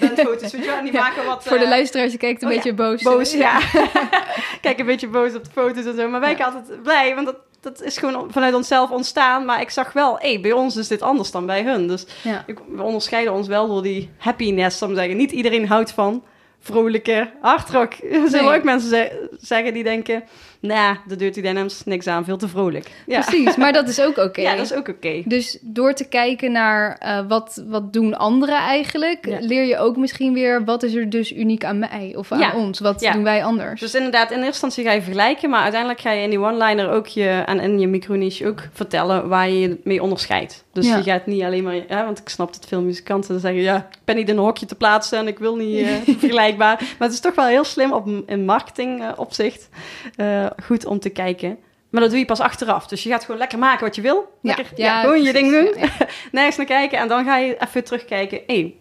S2: bandfoto's, weet je wel. En die
S1: Ja,
S2: maken wat...
S1: voor de
S2: eh,
S1: luisteraars, je kijkt een
S2: oh ja,
S1: beetje boos.
S2: Boos, ja. Kijk een beetje boos op de foto's en zo. Maar wij kijken altijd blij, want dat, dat is gewoon vanuit onszelf ontstaan. Maar ik zag wel, hé, bij ons is dit anders dan bij hun. Dus
S1: Ja.
S2: we onderscheiden ons wel door die happiness, om te zeggen. Niet iedereen houdt van vrolijke hardrock. Er zullen
S1: Nee.
S2: ook mensen ze- zeggen die denken... Nou, de Dirty Denims, niks aan, veel te vrolijk. Ja,
S1: Precies, maar dat is ook oké.
S2: ja dat is ook oké.
S1: Dus door te kijken naar eh, wat, wat doen anderen eigenlijk,
S2: Ja.
S1: leer je ook misschien weer wat is er dus uniek aan mij of aan
S2: Ja.
S1: ons. Wat
S2: Ja.
S1: doen wij anders?
S2: Dus inderdaad, in eerste instantie ga je vergelijken, maar uiteindelijk ga je in die one-liner ook je, en in je microniche ook vertellen waar je je mee onderscheidt. Dus je gaat niet alleen maar, want ik snap dat veel muzikanten zeggen, ja, ik ben niet in een hokje te plaatsen en ik wil niet eh, vergelijkbaar. Maar het is toch wel heel slim op, in marketing opzicht eh, goed om te kijken. Maar dat doe je pas achteraf. Dus je gaat gewoon lekker maken wat je wil. Lekker, ja, gewoon je ding doen.
S1: Ja.
S2: Nergens naar kijken. En dan ga je even terugkijken. Hé,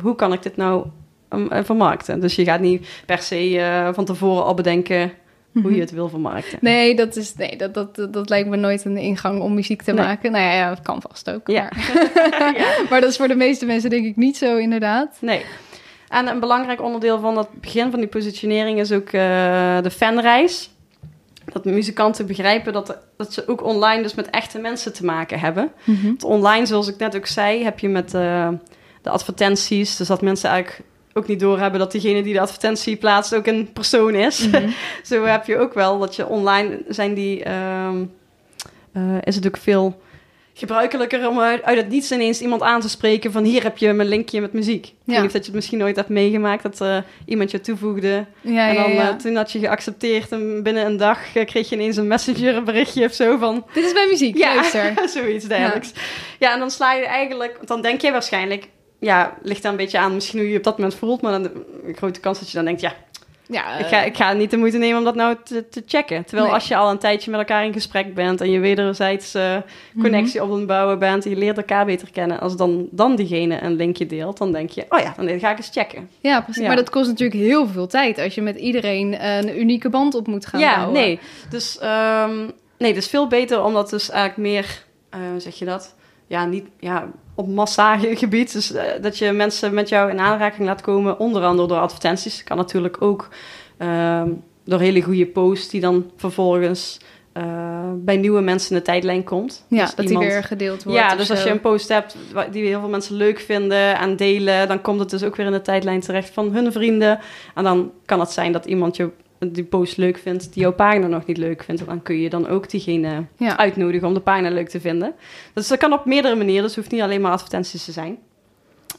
S2: hoe kan ik dit nou um, eh, vermarkten? Dus je gaat niet per se eh, van tevoren al bedenken hoe je het wil vermarkten.
S1: Nee, dat, is, nee dat, dat, dat, dat lijkt me nooit een ingang om muziek te
S2: Nee.
S1: maken. Nou ja, ja, dat kan vast ook.
S2: Ja.
S1: Maar,
S2: ja.
S1: maar dat is voor de meeste mensen denk ik niet zo inderdaad.
S2: Nee. En een belangrijk onderdeel van het begin van die positionering is ook eh, de fanreis. Dat muzikanten begrijpen dat, dat ze ook online dus met echte mensen te maken hebben. Want online, zoals ik net ook zei, heb je met eh, de advertenties. Dus dat mensen eigenlijk ook niet doorhebben dat diegene die de advertentie plaatst ook een persoon is.
S1: Mhm.
S2: Zo heb je ook wel dat je online zijn die. ehm, eh, is het ook veel gebruikelijker om uit, het niets ineens iemand aan te spreken van hier heb je mijn linkje met muziek. Ik
S1: Ja.
S2: weet niet of dat je het misschien nooit hebt meegemaakt dat eh, iemand je toevoegde
S1: Ja,
S2: en dan
S1: ja, ja.
S2: eh, toen had je geaccepteerd en binnen een dag eh, kreeg je ineens een messenger berichtje of zo van
S1: Dit is mijn muziek, luister.
S2: zoiets dergelijks. Ja. en dan sla je eigenlijk, want dan denk je waarschijnlijk, ja, ligt daar een beetje aan misschien hoe je je op dat moment voelt, maar dan een grote kans dat je dan denkt, ja,
S1: Ja,
S2: ik, ga, ik ga niet de moeite nemen om dat nou te, te checken. Terwijl
S1: Nee.
S2: als je al een tijdje met elkaar in gesprek bent en je wederzijds eh, connectie op het bouwen bent en je leert elkaar beter kennen, als dan, dan diegene een linkje deelt, dan denk je, oh ja, dan ga ik eens checken.
S1: Ja, precies.
S2: Ja.
S1: Maar dat kost natuurlijk heel veel tijd als je met iedereen een unieke band op moet gaan
S2: ja,
S1: bouwen.
S2: nee. Dus ehm, nee, is veel beter omdat dus eigenlijk meer, eh, hoe zeg je dat? Ja, niet ja, op massagebied. Dus eh, dat je mensen met jou in aanraking laat komen, onder andere door advertenties. Kan natuurlijk ook ehm, door hele goede posts die dan vervolgens eh, bij nieuwe mensen in de tijdlijn komt.
S1: Ja,
S2: Dus
S1: dat
S2: iemand-
S1: die weer gedeeld wordt.
S2: Ja, dus als je een post hebt die heel veel mensen leuk vinden en delen, dan komt het dus ook weer in de tijdlijn terecht van hun vrienden. En dan kan het zijn dat iemand je, die post leuk vindt, die jouw pagina nog niet leuk vindt. Dan kun je dan ook diegene
S1: Ja.
S2: uitnodigen om de pagina leuk te vinden. Dus dat kan op meerdere manieren, dus het hoeft niet alleen maar advertenties te zijn.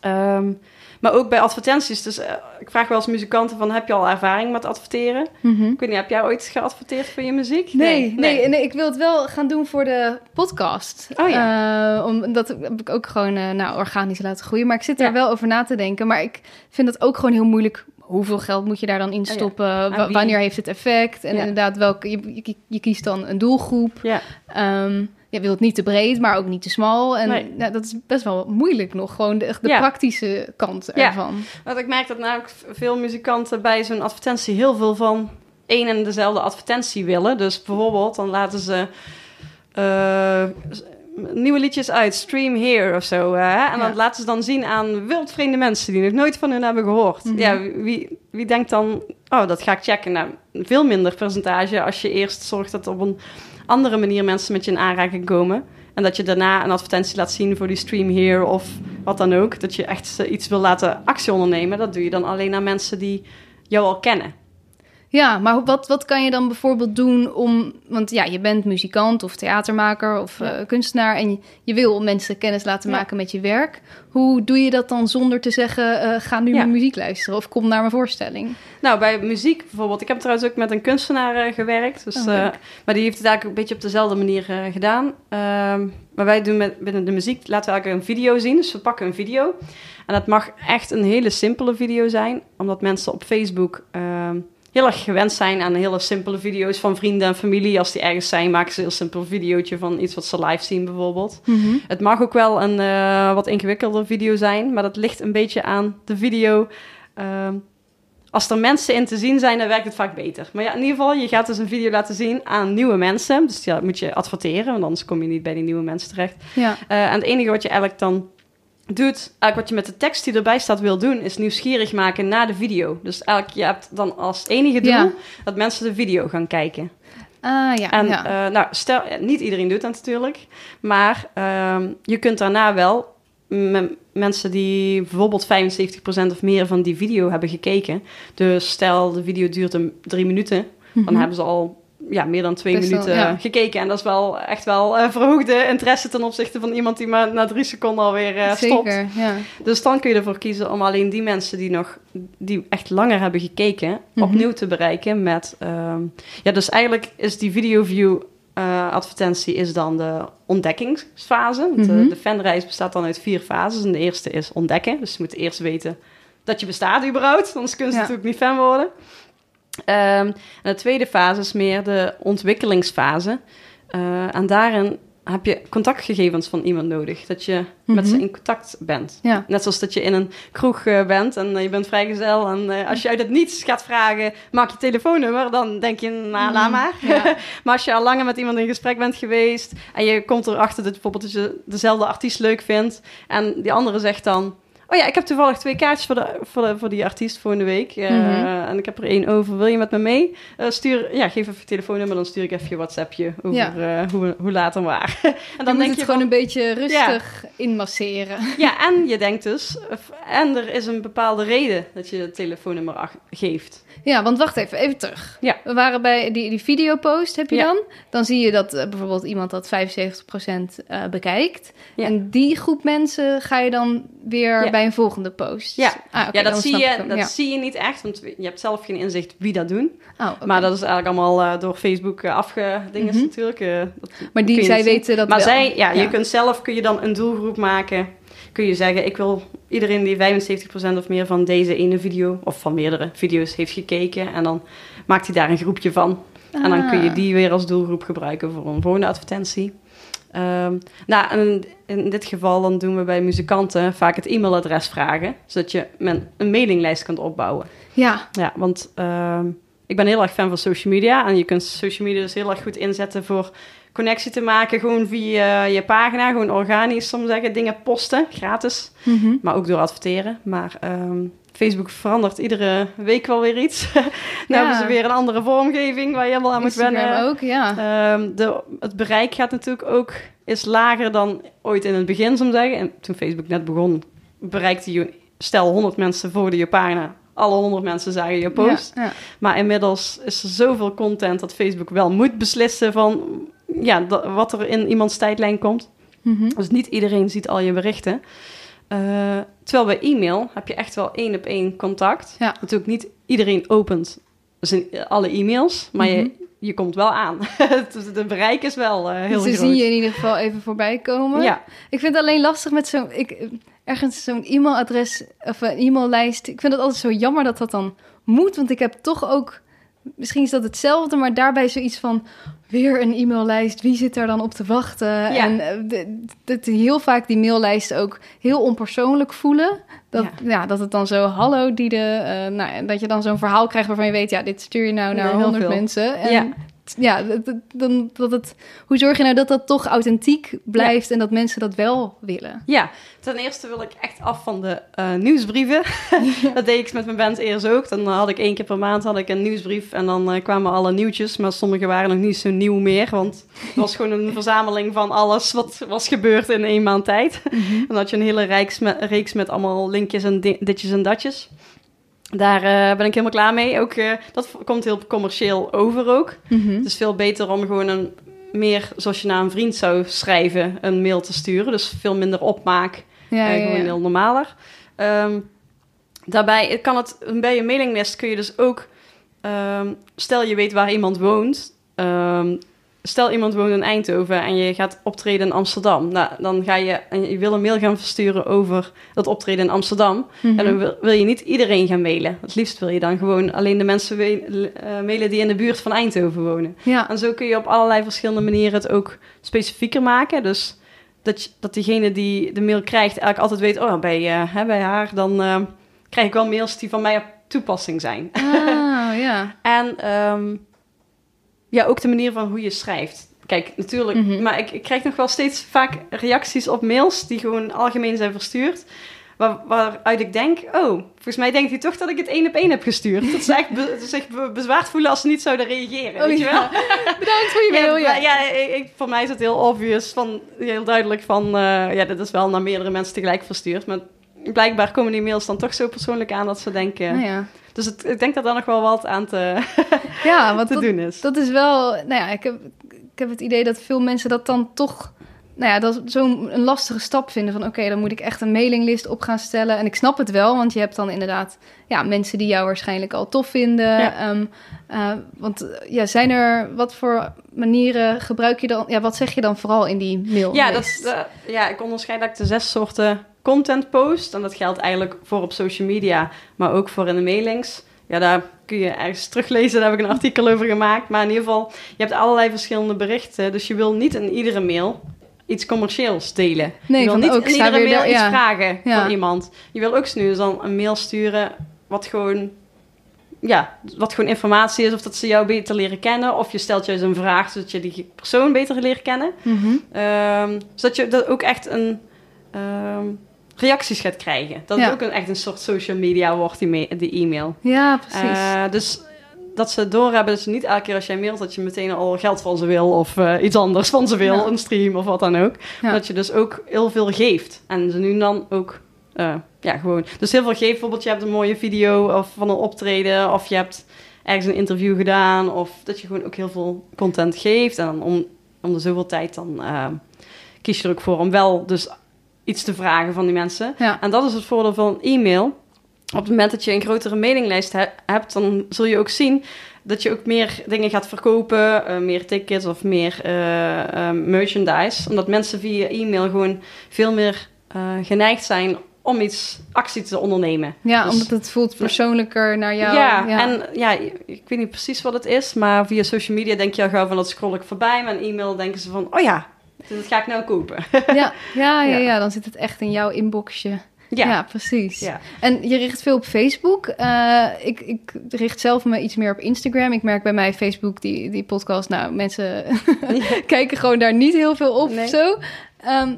S2: Ehm, maar ook bij advertenties. Dus eh, ik vraag wel eens muzikanten van, heb je al ervaring met adverteren?
S1: Mhm.
S2: Ik weet niet, heb jij ooit geadverteerd voor je muziek?
S1: Nee, nee, nee, ik wil het wel gaan doen voor de podcast.
S2: Oh
S1: Eh, om, dat heb ik ook gewoon eh, nou, organisch laten groeien. Maar ik zit daar
S2: Ja.
S1: wel over na te denken. Maar ik vind het ook gewoon heel moeilijk. Hoeveel geld moet je daar dan in stoppen?
S2: Oh wie?
S1: wanneer heeft het effect? En
S2: Ja.
S1: inderdaad, welke, je, je, je kiest dan een doelgroep.
S2: Ja.
S1: Ehm, je wilt niet te breed, maar ook niet te smal. En
S2: Nee.
S1: ja, dat is best wel moeilijk nog. Gewoon de, de
S2: Ja.
S1: praktische kant
S2: Ja.
S1: ervan.
S2: Want ik merk dat namelijk veel muzikanten bij zo'n advertentie heel veel van één en dezelfde advertentie willen. Dus bijvoorbeeld, dan laten ze eh, nieuwe liedjes uit, Stream Here of zo. hè? en
S1: Ja.
S2: dat laten ze dan zien aan wildvreemde mensen die nog nooit van hun hebben gehoord.
S1: Mhm.
S2: Ja, wie, wie denkt dan, oh, dat ga ik checken. Nou, veel minder percentage als je eerst zorgt dat op een andere manier mensen met je in aanraking komen. En dat je daarna een advertentie laat zien voor die stream here of wat dan ook. Dat je echt iets wil laten actie ondernemen. Dat doe je dan alleen aan mensen die jou al kennen.
S1: Ja, maar wat, wat kan je dan bijvoorbeeld doen om... Want ja, je bent muzikant of theatermaker of
S2: Ja.
S1: eh, kunstenaar... en je, je wil mensen kennis laten
S2: Ja.
S1: maken met je werk. Hoe doe je dat dan zonder te zeggen... eh, ga nu
S2: Ja.
S1: mijn muziek luisteren of kom naar mijn voorstelling?
S2: Nou, bij muziek bijvoorbeeld. Ik heb trouwens ook met een kunstenaar eh, gewerkt. Dus,
S1: Oh,
S2: maar die heeft het eigenlijk een beetje op dezelfde manier gedaan. Ehm, maar wij doen met, binnen de muziek, laten we eigenlijk een video zien. Dus we pakken een video. En dat mag echt een hele simpele video zijn. Omdat mensen op Facebook ehm, heel erg gewend zijn aan hele simpele video's van vrienden en familie. Als die ergens zijn, maken ze een heel simpel videootje van iets wat ze live zien bijvoorbeeld. Het mag ook wel een eh, wat ingewikkelder video zijn, maar dat ligt een beetje aan de video. Ehm, als er mensen in te zien zijn, dan werkt het vaak beter. Maar ja, in ieder geval, je gaat dus een video laten zien aan nieuwe mensen. Dus ja, moet je adverteren, want anders kom je niet bij die nieuwe mensen terecht.
S1: Ja,
S2: Eh, en het enige wat je eigenlijk dan doet, eigenlijk wat je met de tekst die erbij staat wil doen, is nieuwsgierig maken naar de video. Dus eigenlijk, je hebt dan als enige doel
S1: Ja.
S2: dat mensen de video gaan kijken.
S1: Ah ja,
S2: En
S1: ja.
S2: eh, nou, stel, niet iedereen doet dat natuurlijk, maar ehm, je kunt daarna wel mensen die bijvoorbeeld 75% of meer van die video hebben gekeken. Dus stel de video duurt een drie minuten, dan
S1: Mhm.
S2: hebben ze al ja, meer dan twee
S1: Best wel,
S2: minuten
S1: ja.
S2: gekeken. En dat is wel echt wel eh, verhoogde interesse ten opzichte van iemand die maar na drie seconden alweer eh stopt.
S1: Zeker, ja.
S2: Dus dan kun je ervoor kiezen om alleen die mensen die nog die echt langer hebben gekeken,
S1: Mhm.
S2: opnieuw te bereiken met. ehm, ja, dus eigenlijk is die video view eh, advertentie is dan de ontdekkingsfase. Eh,
S1: Mhm.
S2: de fanreis bestaat dan uit vier fases. En de eerste is ontdekken. Dus je moet eerst weten dat je bestaat überhaupt. Anders kunnen ze
S1: Ja.
S2: natuurlijk niet fan worden. Ehm, en de tweede fase is meer de ontwikkelingsfase. Eh, en daarin heb je contactgegevens van iemand nodig. Dat je met
S1: Mhm.
S2: ze in contact bent.
S1: Ja.
S2: Net zoals dat je in een kroeg eh, bent en eh, je bent vrijgezel. En als je uit het niets gaat vragen, maak je telefoonnummer, dan denk je, nou, laat maar.
S1: Mhm. Ja.
S2: maar als je al langer met iemand in gesprek bent geweest en je komt erachter dat bijvoorbeeld dat je dezelfde artiest leuk vindt en die andere zegt dan... Oh ja, ik heb toevallig twee kaartjes voor, de, voor, de, voor die artiest volgende week. eh,
S1: Mhm.
S2: En ik heb er één over. Wil je met me mee? Eh, stuur, ja, geef even je telefoonnummer, dan stuur ik even je WhatsAppje over
S1: Ja.
S2: eh, hoe, hoe laat en waar. en
S1: Dan
S2: dan denk
S1: het
S2: je
S1: gewoon
S2: van,
S1: een beetje rustig inmasseren.
S2: ja, en je denkt dus, en er is een bepaalde reden dat je het telefoonnummer geeft.
S1: Ja, want wacht even, even terug.
S2: Ja.
S1: We waren bij die, die videopost, heb je dan? Dan zie je dat bijvoorbeeld iemand dat 75% eh bekijkt. En die groep mensen ga je dan weer. Bij een volgende post.
S2: Ja.
S1: Ah,
S2: ja, dat, zie je, dat
S1: Ja.
S2: zie je niet echt, want je hebt zelf geen inzicht wie dat doen.
S1: Oh.
S2: Maar dat is eigenlijk allemaal eh, door Facebook uh, natuurlijk. eh, dat
S1: Maar die, zij weten dat
S2: Maar
S1: wel.
S2: zij, ja,
S1: Ja.
S2: je kunt zelf, kun je dan een doelgroep maken. Kun je zeggen, ik wil iedereen die 75% of meer van deze ene video, of van meerdere video's heeft gekeken. En dan maakt hij daar een groepje van. En dan kun je
S1: Ah.
S2: die weer als doelgroep gebruiken voor een volgende advertentie. Ehm, nou, en in dit geval dan doen we bij muzikanten vaak het e-mailadres vragen, zodat je men een mailinglijst kunt opbouwen.
S1: Ja,
S2: Ja, want ehm, ik ben heel erg fan van social media en je kunt social media dus heel erg goed inzetten voor connectie te maken, gewoon via je pagina, gewoon organisch, soms zeggen, dingen posten, gratis,
S1: Mhm.
S2: maar ook door adverteren. Maar ehm, Facebook verandert iedere week wel weer iets. Dan
S1: Ja.
S2: hebben ze weer een andere vormgeving waar je helemaal aan moet
S1: Instagram
S2: wennen.
S1: ook, ja.
S2: Ehm, de, het bereik gaat natuurlijk ook is lager dan ooit in het begin, zou ik zeggen. En toen Facebook net begon, bereikte je, stel 100 mensen volgden je pagina. Alle 100 mensen zagen je post.
S1: Ja, ja.
S2: Maar inmiddels is er zoveel content dat Facebook wel moet beslissen van ja, wat er in iemands tijdlijn komt.
S1: Mhm.
S2: Dus niet iedereen ziet al je berichten. Eh, terwijl bij e-mail heb je echt wel één op één contact.
S1: Ja.
S2: Natuurlijk niet iedereen opent zijn, alle e-mails, maar
S1: Mhm.
S2: je, je komt wel aan. Het de bereik is wel eh, heel
S1: Ze
S2: groot.
S1: zien je in ieder geval even voorbij komen.
S2: Ja,
S1: Ik vind het alleen lastig met zo'n... Ergens zo'n e-mailadres of een e-maillijst. Ik vind het altijd zo jammer dat dat dan moet. Want ik heb toch ook... Misschien is dat hetzelfde, maar daarbij zoiets van... Weer een e-maillijst, wie zit daar dan op te wachten? En eh, dat heel vaak die maillijst ook heel onpersoonlijk voelen. Dat,
S2: Ja.
S1: ja. dat het dan zo, hallo die de... eh, nou, dat je dan zo'n verhaal krijgt waarvan je weet... ja, dit stuur je nou naar honderd mensen. En
S2: Ja.
S1: Ja, dan, dat het, hoe zorg je nou dat dat toch authentiek blijft en dat mensen dat wel willen?
S2: ja, ten eerste wil ik echt af van de eh, nieuwsbrieven. dat deed ik met mijn band eerst ook. Dan had ik één keer per maand had ik een nieuwsbrief en dan eh, kwamen alle nieuwtjes. Maar sommige waren nog niet zo nieuw meer, want het was gewoon een verzameling van alles wat was gebeurd in één maand tijd. En dan had je een hele reeks met, reeks met allemaal linkjes en di- ditjes en datjes. Daar eh, ben ik helemaal klaar mee. Ook, eh, dat komt heel commercieel over ook. Het is veel beter om gewoon een meer, zoals je naar een vriend zou schrijven, een mail te sturen. Dus veel minder opmaak.
S1: Ja,
S2: eh,
S1: ja,
S2: gewoon
S1: ja.
S2: heel normaler. Ehm, daarbij kan het, bij je mailinglist kun je dus ook, ehm, stel je weet waar iemand woont. ehm, stel iemand woont in Eindhoven en je gaat optreden in Amsterdam. Nou, dan ga je, en je wil een mail gaan versturen over dat optreden in Amsterdam.
S1: Mhm.
S2: En dan wil, wil je niet iedereen gaan mailen. Het liefst wil je dan gewoon alleen de mensen eh, mailen die in de buurt van Eindhoven wonen.
S1: ja.
S2: En zo kun je op allerlei verschillende manieren het ook specifieker maken. Dus dat, je- dat diegene die de mail krijgt eigenlijk altijd weet... oh, bij, eh, hè, bij haar dan eh, krijg ik wel mails die van mij op toepassing zijn.
S1: Ah, ja.
S2: En ehm, ja, ook de manier van hoe je schrijft. Kijk, natuurlijk,
S1: Mhm.
S2: maar ik, ik krijg nog wel steeds vaak reacties op mails... die gewoon algemeen zijn verstuurd... waar, waaruit ik denk, oh, volgens mij denkt hij toch dat ik het één op één heb gestuurd. Dat ze echt be- zich be- bezwaard voelen als ze niet zouden reageren.
S1: Oh
S2: weet je wel?
S1: bedankt voor je mail.
S2: Ja,
S1: Ja,
S2: ja, ik, voor mij is het heel obvious, van, heel duidelijk van, eh, ja, dit is wel naar meerdere mensen tegelijk verstuurd. Maar blijkbaar komen die mails dan toch zo persoonlijk aan dat ze denken...
S1: Nou ja.
S2: Dus het, ik denk dat daar nog wel wat aan te,
S1: ja want
S2: te
S1: dat,
S2: doen is.
S1: dat is wel... Nou ja, ik heb, ik heb het idee dat veel mensen dat dan toch... Nou ja, dat zo'n lastige stap vinden van... oké, dan moet ik echt een mailinglist op gaan stellen. En ik snap het wel, want je hebt dan inderdaad... ja, mensen die jou waarschijnlijk al tof vinden.
S2: Ja.
S1: Ehm, eh, want ja, zijn er... wat voor manieren gebruik je dan... ja, wat zeg je dan vooral in die mail?
S2: Ja, dat, eh, ja, ik onderscheid eigenlijk de zes soorten content post. En dat geldt eigenlijk voor op social media, maar ook voor in de mailings. Ja, daar kun je ergens teruglezen. Daar heb ik een artikel over gemaakt. Maar in ieder geval, je hebt allerlei verschillende berichten. Dus je wil niet in iedere mail iets commercieels delen.
S1: Nee,
S2: je wil niet
S1: ook,
S2: in iedere mail iets
S1: ja.
S2: vragen
S1: Ja.
S2: van iemand. Je wil ook nu dan een mail sturen wat gewoon... Ja, wat gewoon informatie is. Of dat ze jou beter leren kennen. Of je stelt juist een vraag zodat je die persoon beter leert kennen.
S1: Mhm.
S2: Ehm, zodat je dat ook echt een ehm, reacties gaat krijgen. Dat
S1: Ja.
S2: het ook een, echt een soort social media wordt, die, die e-mail.
S1: Ja, precies.
S2: Eh, dus dat ze doorhebben dat je niet elke keer als jij mailt... dat je meteen al geld van ze wil of eh, iets anders van ze wil.
S1: Ja.
S2: Een stream of wat dan ook.
S1: Ja.
S2: Dat je dus ook heel veel geeft. En ze nu dan ook... eh, ja, gewoon. Dus heel veel geeft. Bijvoorbeeld, je hebt een mooie video of van een optreden... of je hebt ergens een interview gedaan... of dat je gewoon ook heel veel content geeft. En dan om, om de zoveel tijd dan kies je er ook voor... om wel dus iets te vragen van die mensen.
S1: ja.
S2: En dat is het voordeel van een e-mail. Op het moment dat je een grotere mailinglijst he- hebt, dan zul je ook zien dat je ook meer dingen gaat verkopen, eh, meer tickets of meer eh, eh, merchandise. Omdat mensen via e-mail gewoon veel meer geneigd zijn om iets actie te ondernemen.
S1: Ja,
S2: Dus-
S1: omdat het voelt persoonlijker naar jou.
S2: ja, en ja, ik weet niet precies wat het is, maar via social media denk je al gauw van dat scroll ik voorbij. Maar in e-mail denken ze van, oh ja, dat ga ik nou kopen.
S1: ja, ja, ja,
S2: Ja.
S1: dan zit het echt in jouw inboxje. Ja, precies.
S2: Ja.
S1: En je richt veel op Facebook. Eh, ik, ik richt zelf me iets meer op Instagram. Ik merk bij mij Facebook, die, die podcast, nou, mensen kijken gewoon daar niet heel veel op
S2: Nee.
S1: of zo. Ehm,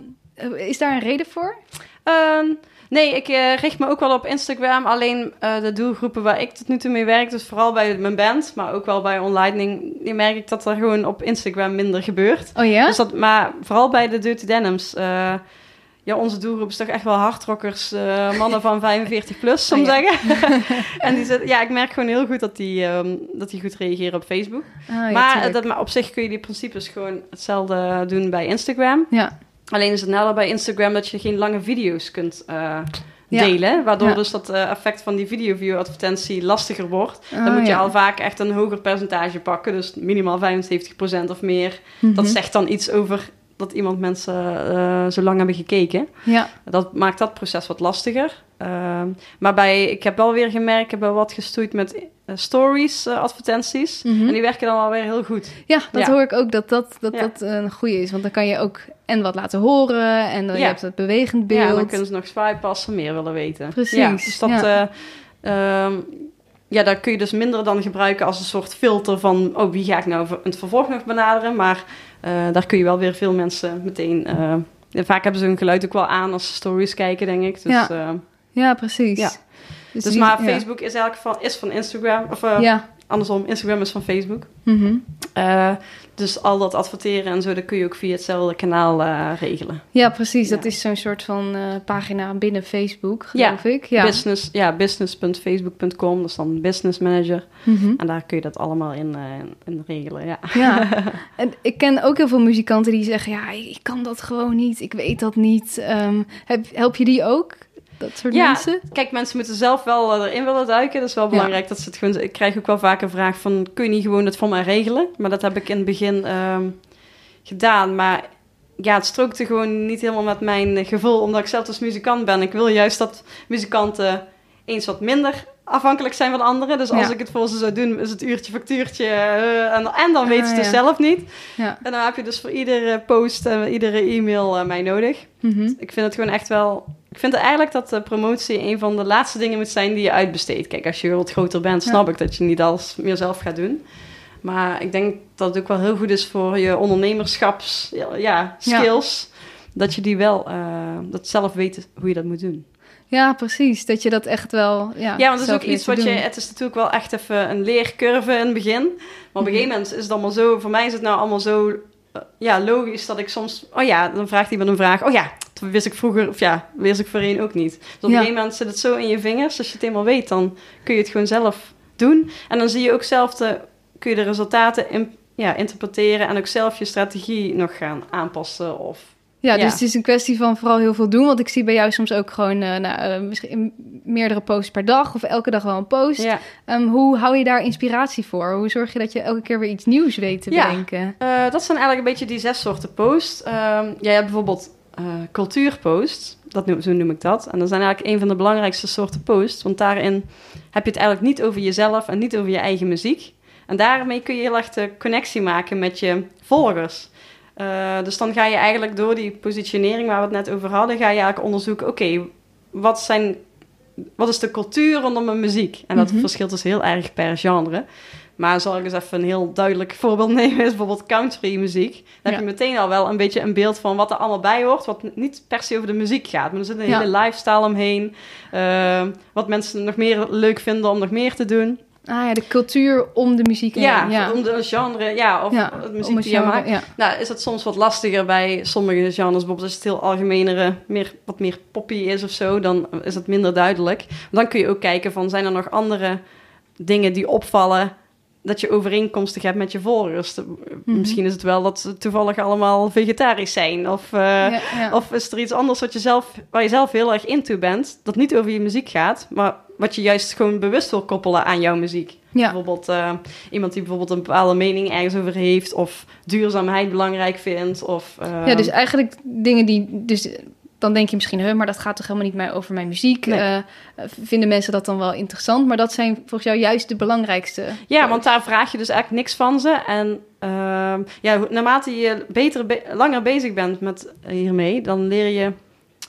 S1: is daar een reden voor?
S2: Ehm, nee, ik eh, richt me ook wel op Instagram. Alleen eh, de doelgroepen waar ik tot nu toe mee werk, dus vooral bij mijn band, maar ook wel bij Onlightning, die merk ik dat er gewoon op Instagram minder gebeurt.
S1: Oh ja?
S2: Dus dat, maar vooral bij de Dirty Denims. eh, ja, onze doelgroep is toch echt wel hardrockers, mannen van 45 plus, ik
S1: Oh
S2: zeggen. en die zit, ja, ik merk gewoon heel goed dat die, ehm, dat die goed reageren op Facebook.
S1: Ah, ja,
S2: maar, dat, maar op zich kun je die principes gewoon hetzelfde doen bij Instagram.
S1: Ja,
S2: Alleen is het nadeel bij Instagram dat je geen lange video's kunt eh,
S1: Ja.
S2: delen. Waardoor
S1: Ja.
S2: dus dat eh, effect van die video-view-advertentie lastiger wordt.
S1: Ah,
S2: Dan moet je
S1: ja.
S2: al vaak echt een hoger percentage pakken. Dus minimaal 75% of meer.
S1: Mhm.
S2: Dat zegt dan iets over dat iemand mensen eh, zo lang hebben gekeken.
S1: Ja,
S2: Dat maakt dat proces wat lastiger. Ehm, maar bij, ik heb wel weer gemerkt, ik heb wel wat gestoeid met stories eh, advertenties.
S1: Mhm.
S2: En die werken dan wel weer heel goed.
S1: ja dat
S2: Ja.
S1: hoor ik ook dat dat, dat,
S2: Ja.
S1: dat een goede is. Want dan kan je ook en wat laten horen en dan je
S2: Ja.
S1: hebt het bewegend
S2: Ja,
S1: beeld.
S2: dan kunnen ze nog swipen als ze meer willen weten.
S1: Precies,
S2: Ja, dus dat,
S1: ja.
S2: eh, ehm, ja, daar kun je dus minder dan gebruiken als een soort filter van... oh, wie ga ik nou in het vervolg nog benaderen? Maar eh, daar kun je wel weer veel mensen meteen... eh, ja, vaak hebben ze hun geluid ook wel aan als ze stories kijken, denk ik. Dus,
S1: Ja.
S2: eh,
S1: Ja, precies.
S2: Ja.
S1: Dus,
S2: dus
S1: die-
S2: maar
S1: ja.
S2: Facebook is eigenlijk van, is van Instagram. Of eh,
S1: Ja.
S2: andersom, Instagram is van Facebook.
S1: Mhm.
S2: Eh, dus al dat adverteren en zo, dat kun je ook via hetzelfde kanaal eh, regelen.
S1: Ja, precies. Dat is zo'n soort van pagina binnen Facebook, geloof ik. Ja.
S2: Business, ja, business.facebook.com, dat is dan business manager.
S1: Mhm.
S2: En daar kun je dat allemaal in, in regelen, ja.
S1: Ja, en ik ken ook heel veel muzikanten die zeggen: Ja, ik kan dat gewoon niet, ik weet dat niet. Ehm, heb, help je die ook, dat soort
S2: Ja,
S1: mensen?
S2: Kijk, mensen moeten zelf wel eh, erin willen duiken. Dat is wel
S1: Ja.
S2: belangrijk. Dat ze het gewoon, ik krijg ook wel vaak een vraag van... kun je niet gewoon het voor mij regelen? Maar dat heb ik in het begin ehm, gedaan. Maar ja, het strookte gewoon niet helemaal met mijn gevoel... omdat ik zelf als muzikant ben. Ik wil juist dat muzikanten eens wat minder afhankelijk zijn van anderen. Dus als
S1: Ja.
S2: ik het voor ze zou doen, is het uurtje factuurtje... eh, en, en dan weten ze
S1: Ah,
S2: het dus zelf niet.
S1: Ja.
S2: En dan heb je dus voor iedere post en iedere e-mail eh, mij nodig.
S1: Mhm.
S2: Ik vind het gewoon echt wel. Ik vind eigenlijk dat de promotie een van de laatste dingen moet zijn die je uitbesteedt. Kijk, als je wat groter bent,
S1: Ja.
S2: snap ik dat je niet alles meer zelf gaat doen. Maar ik denk dat het ook wel heel goed is voor je ondernemerschaps ja, ja, skills. Dat je die wel, eh, dat zelf weet hoe je dat moet doen.
S1: Ja, precies. Dat je dat echt wel. Ja,
S2: Ja, want het is ook iets wat je. Het is natuurlijk wel echt even een leercurve in het begin. Maar op een gegeven moment is het allemaal zo. Voor mij is het nou allemaal zo. Eh, ja, logisch dat ik soms. Oh ja, dan vraagt iemand een vraag. Oh ja, dat wist ik vroeger. Of ja, wist ik voorheen ook niet. Dus op een gegeven moment zit het zo in je vingers. Als je het eenmaal weet, dan kun je het gewoon zelf doen. En dan zie je ook zelf de. Kun je de resultaten in, ja, interpreteren. En ook zelf je strategie nog gaan aanpassen. Of
S1: Ja,
S2: Ja.
S1: dus het is een kwestie van vooral heel veel doen. Want ik zie bij jou soms ook gewoon eh, nou, eh, misschien meerdere posts per dag of elke dag wel een post.
S2: ja.
S1: Ehm, hoe hou je daar inspiratie voor? Hoe zorg je dat je elke keer weer iets nieuws weet te
S2: Ja.
S1: bedenken?
S2: Eh, dat zijn eigenlijk een beetje die zes soorten posts. Ehm jij hebt bijvoorbeeld eh cultuurpost, dat noem, zo noem ik dat. En dat zijn eigenlijk een van de belangrijkste soorten posts. Want daarin heb je het eigenlijk niet over jezelf en niet over je eigen muziek. En daarmee kun je heel erg de connectie maken met je volgers. Eh, dus dan ga je eigenlijk door die positionering waar we het net over hadden, ga je eigenlijk onderzoeken, oké, wat zijn... Wat is de cultuur rondom mijn muziek? En dat
S1: Mhm.
S2: verschilt dus heel erg per genre. Maar zal ik eens even een heel duidelijk voorbeeld nemen, is bijvoorbeeld country muziek. Dan
S1: Ja.
S2: heb je meteen al wel een beetje een beeld van wat er allemaal bij hoort, wat niet per se over de muziek gaat. Maar er zit een
S1: Ja.
S2: hele lifestyle omheen, eh, wat mensen nog meer leuk vinden om nog meer te doen.
S1: Ah ja, de cultuur om de muziek heen.
S2: Ja,
S1: ja.
S2: om de genre, ja, of
S1: Ja,
S2: het muziek die je maakt.
S1: ja.
S2: Nou, is het soms wat lastiger bij sommige genres. Bijvoorbeeld als het heel algemenere, meer, wat meer poppy is of zo, dan is het minder duidelijk. Dan kun je ook kijken van, zijn er nog andere dingen die opvallen dat je overeenkomstig hebt met je volgers?
S1: Mhm.
S2: Misschien is het wel dat ze toevallig allemaal vegetarisch zijn. Of, eh,
S1: Ja, ja.
S2: of is er iets anders wat je zelf, waar je zelf heel erg into bent, dat niet over je muziek gaat, maar wat je juist gewoon bewust wil koppelen aan jouw muziek?
S1: ja.
S2: Bijvoorbeeld eh, iemand die bijvoorbeeld een bepaalde mening ergens over heeft, of duurzaamheid belangrijk vindt. Of, eh,
S1: ja, dus eigenlijk dingen die... Dus dan denk je misschien, huh, maar dat gaat toch helemaal niet meer over mijn muziek.
S2: Nee.
S1: Eh, vinden mensen dat dan wel interessant? Maar dat zijn volgens jou juist de belangrijkste.
S2: ja, want daar vraag je dus eigenlijk niks van ze. En ehm, ja, naarmate je beter, be- langer bezig bent met hiermee, dan leer je.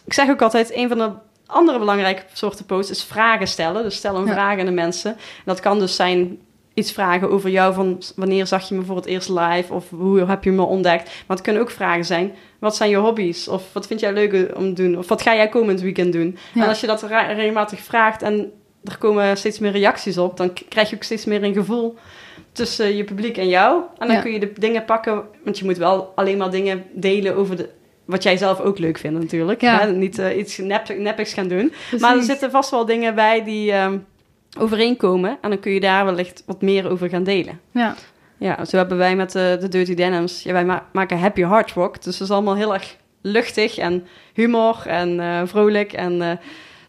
S2: Ik zeg ook altijd, een van de andere belangrijke soorten posts is vragen stellen. Dus stel een
S1: Ja.
S2: vraag aan de mensen. En dat kan dus zijn iets vragen over jou van wanneer zag je me voor het eerst live of hoe heb je me ontdekt. Maar het kunnen ook vragen zijn, wat zijn je hobby's? Of wat vind jij leuk om te doen? Of wat ga jij komend weekend doen?
S1: Ja.
S2: En als je dat regelmatig vraagt en er komen steeds meer reacties op, dan krijg je ook steeds meer een gevoel tussen je publiek en jou. En dan
S1: Ja.
S2: kun je de dingen pakken, want je moet wel alleen maar dingen delen over de, wat jij zelf ook leuk vindt natuurlijk.
S1: Ja.
S2: Hè? Niet eh, iets nep, neppigs gaan doen.
S1: Precies.
S2: Maar er zitten vast wel dingen bij die ehm, overeenkomen. En dan kun je daar wellicht wat meer over gaan delen.
S1: Ja.
S2: Ja, zo hebben wij met de, de Dirty Denims... Ja, wij ma- maken happy hard rock. Dus dat is allemaal heel erg luchtig en humor en eh, vrolijk. En eh,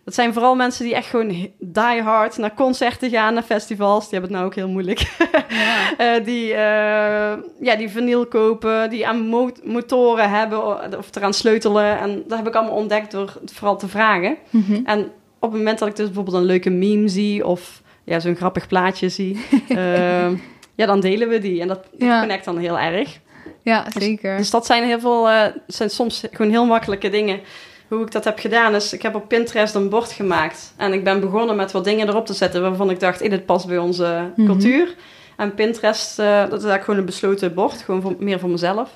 S2: dat zijn vooral mensen die echt gewoon die hard naar concerten gaan, naar festivals. Die hebben het nou ook heel moeilijk.
S1: Ja.
S2: Eh, die, eh, ja, die vinyl kopen, die aan mo- motoren hebben of eraan sleutelen. En dat heb ik allemaal ontdekt door het vooral te vragen.
S1: Mhm.
S2: En op het moment dat ik dus bijvoorbeeld een leuke meme zie of ja, zo'n grappig plaatje zie, ehm, ja, dan delen we die. En dat, dat
S1: Ja.
S2: connect dan heel erg.
S1: ja, zeker.
S2: Dus dat zijn heel veel, eh, zijn soms gewoon heel makkelijke dingen. Hoe ik dat heb gedaan is, ik heb op Pinterest een bord gemaakt. En ik ben begonnen met wat dingen erop te zetten waarvan ik dacht, dit past bij onze
S1: Mhm.
S2: cultuur. En Pinterest, eh, dat is eigenlijk gewoon een besloten bord, gewoon voor, meer voor mezelf.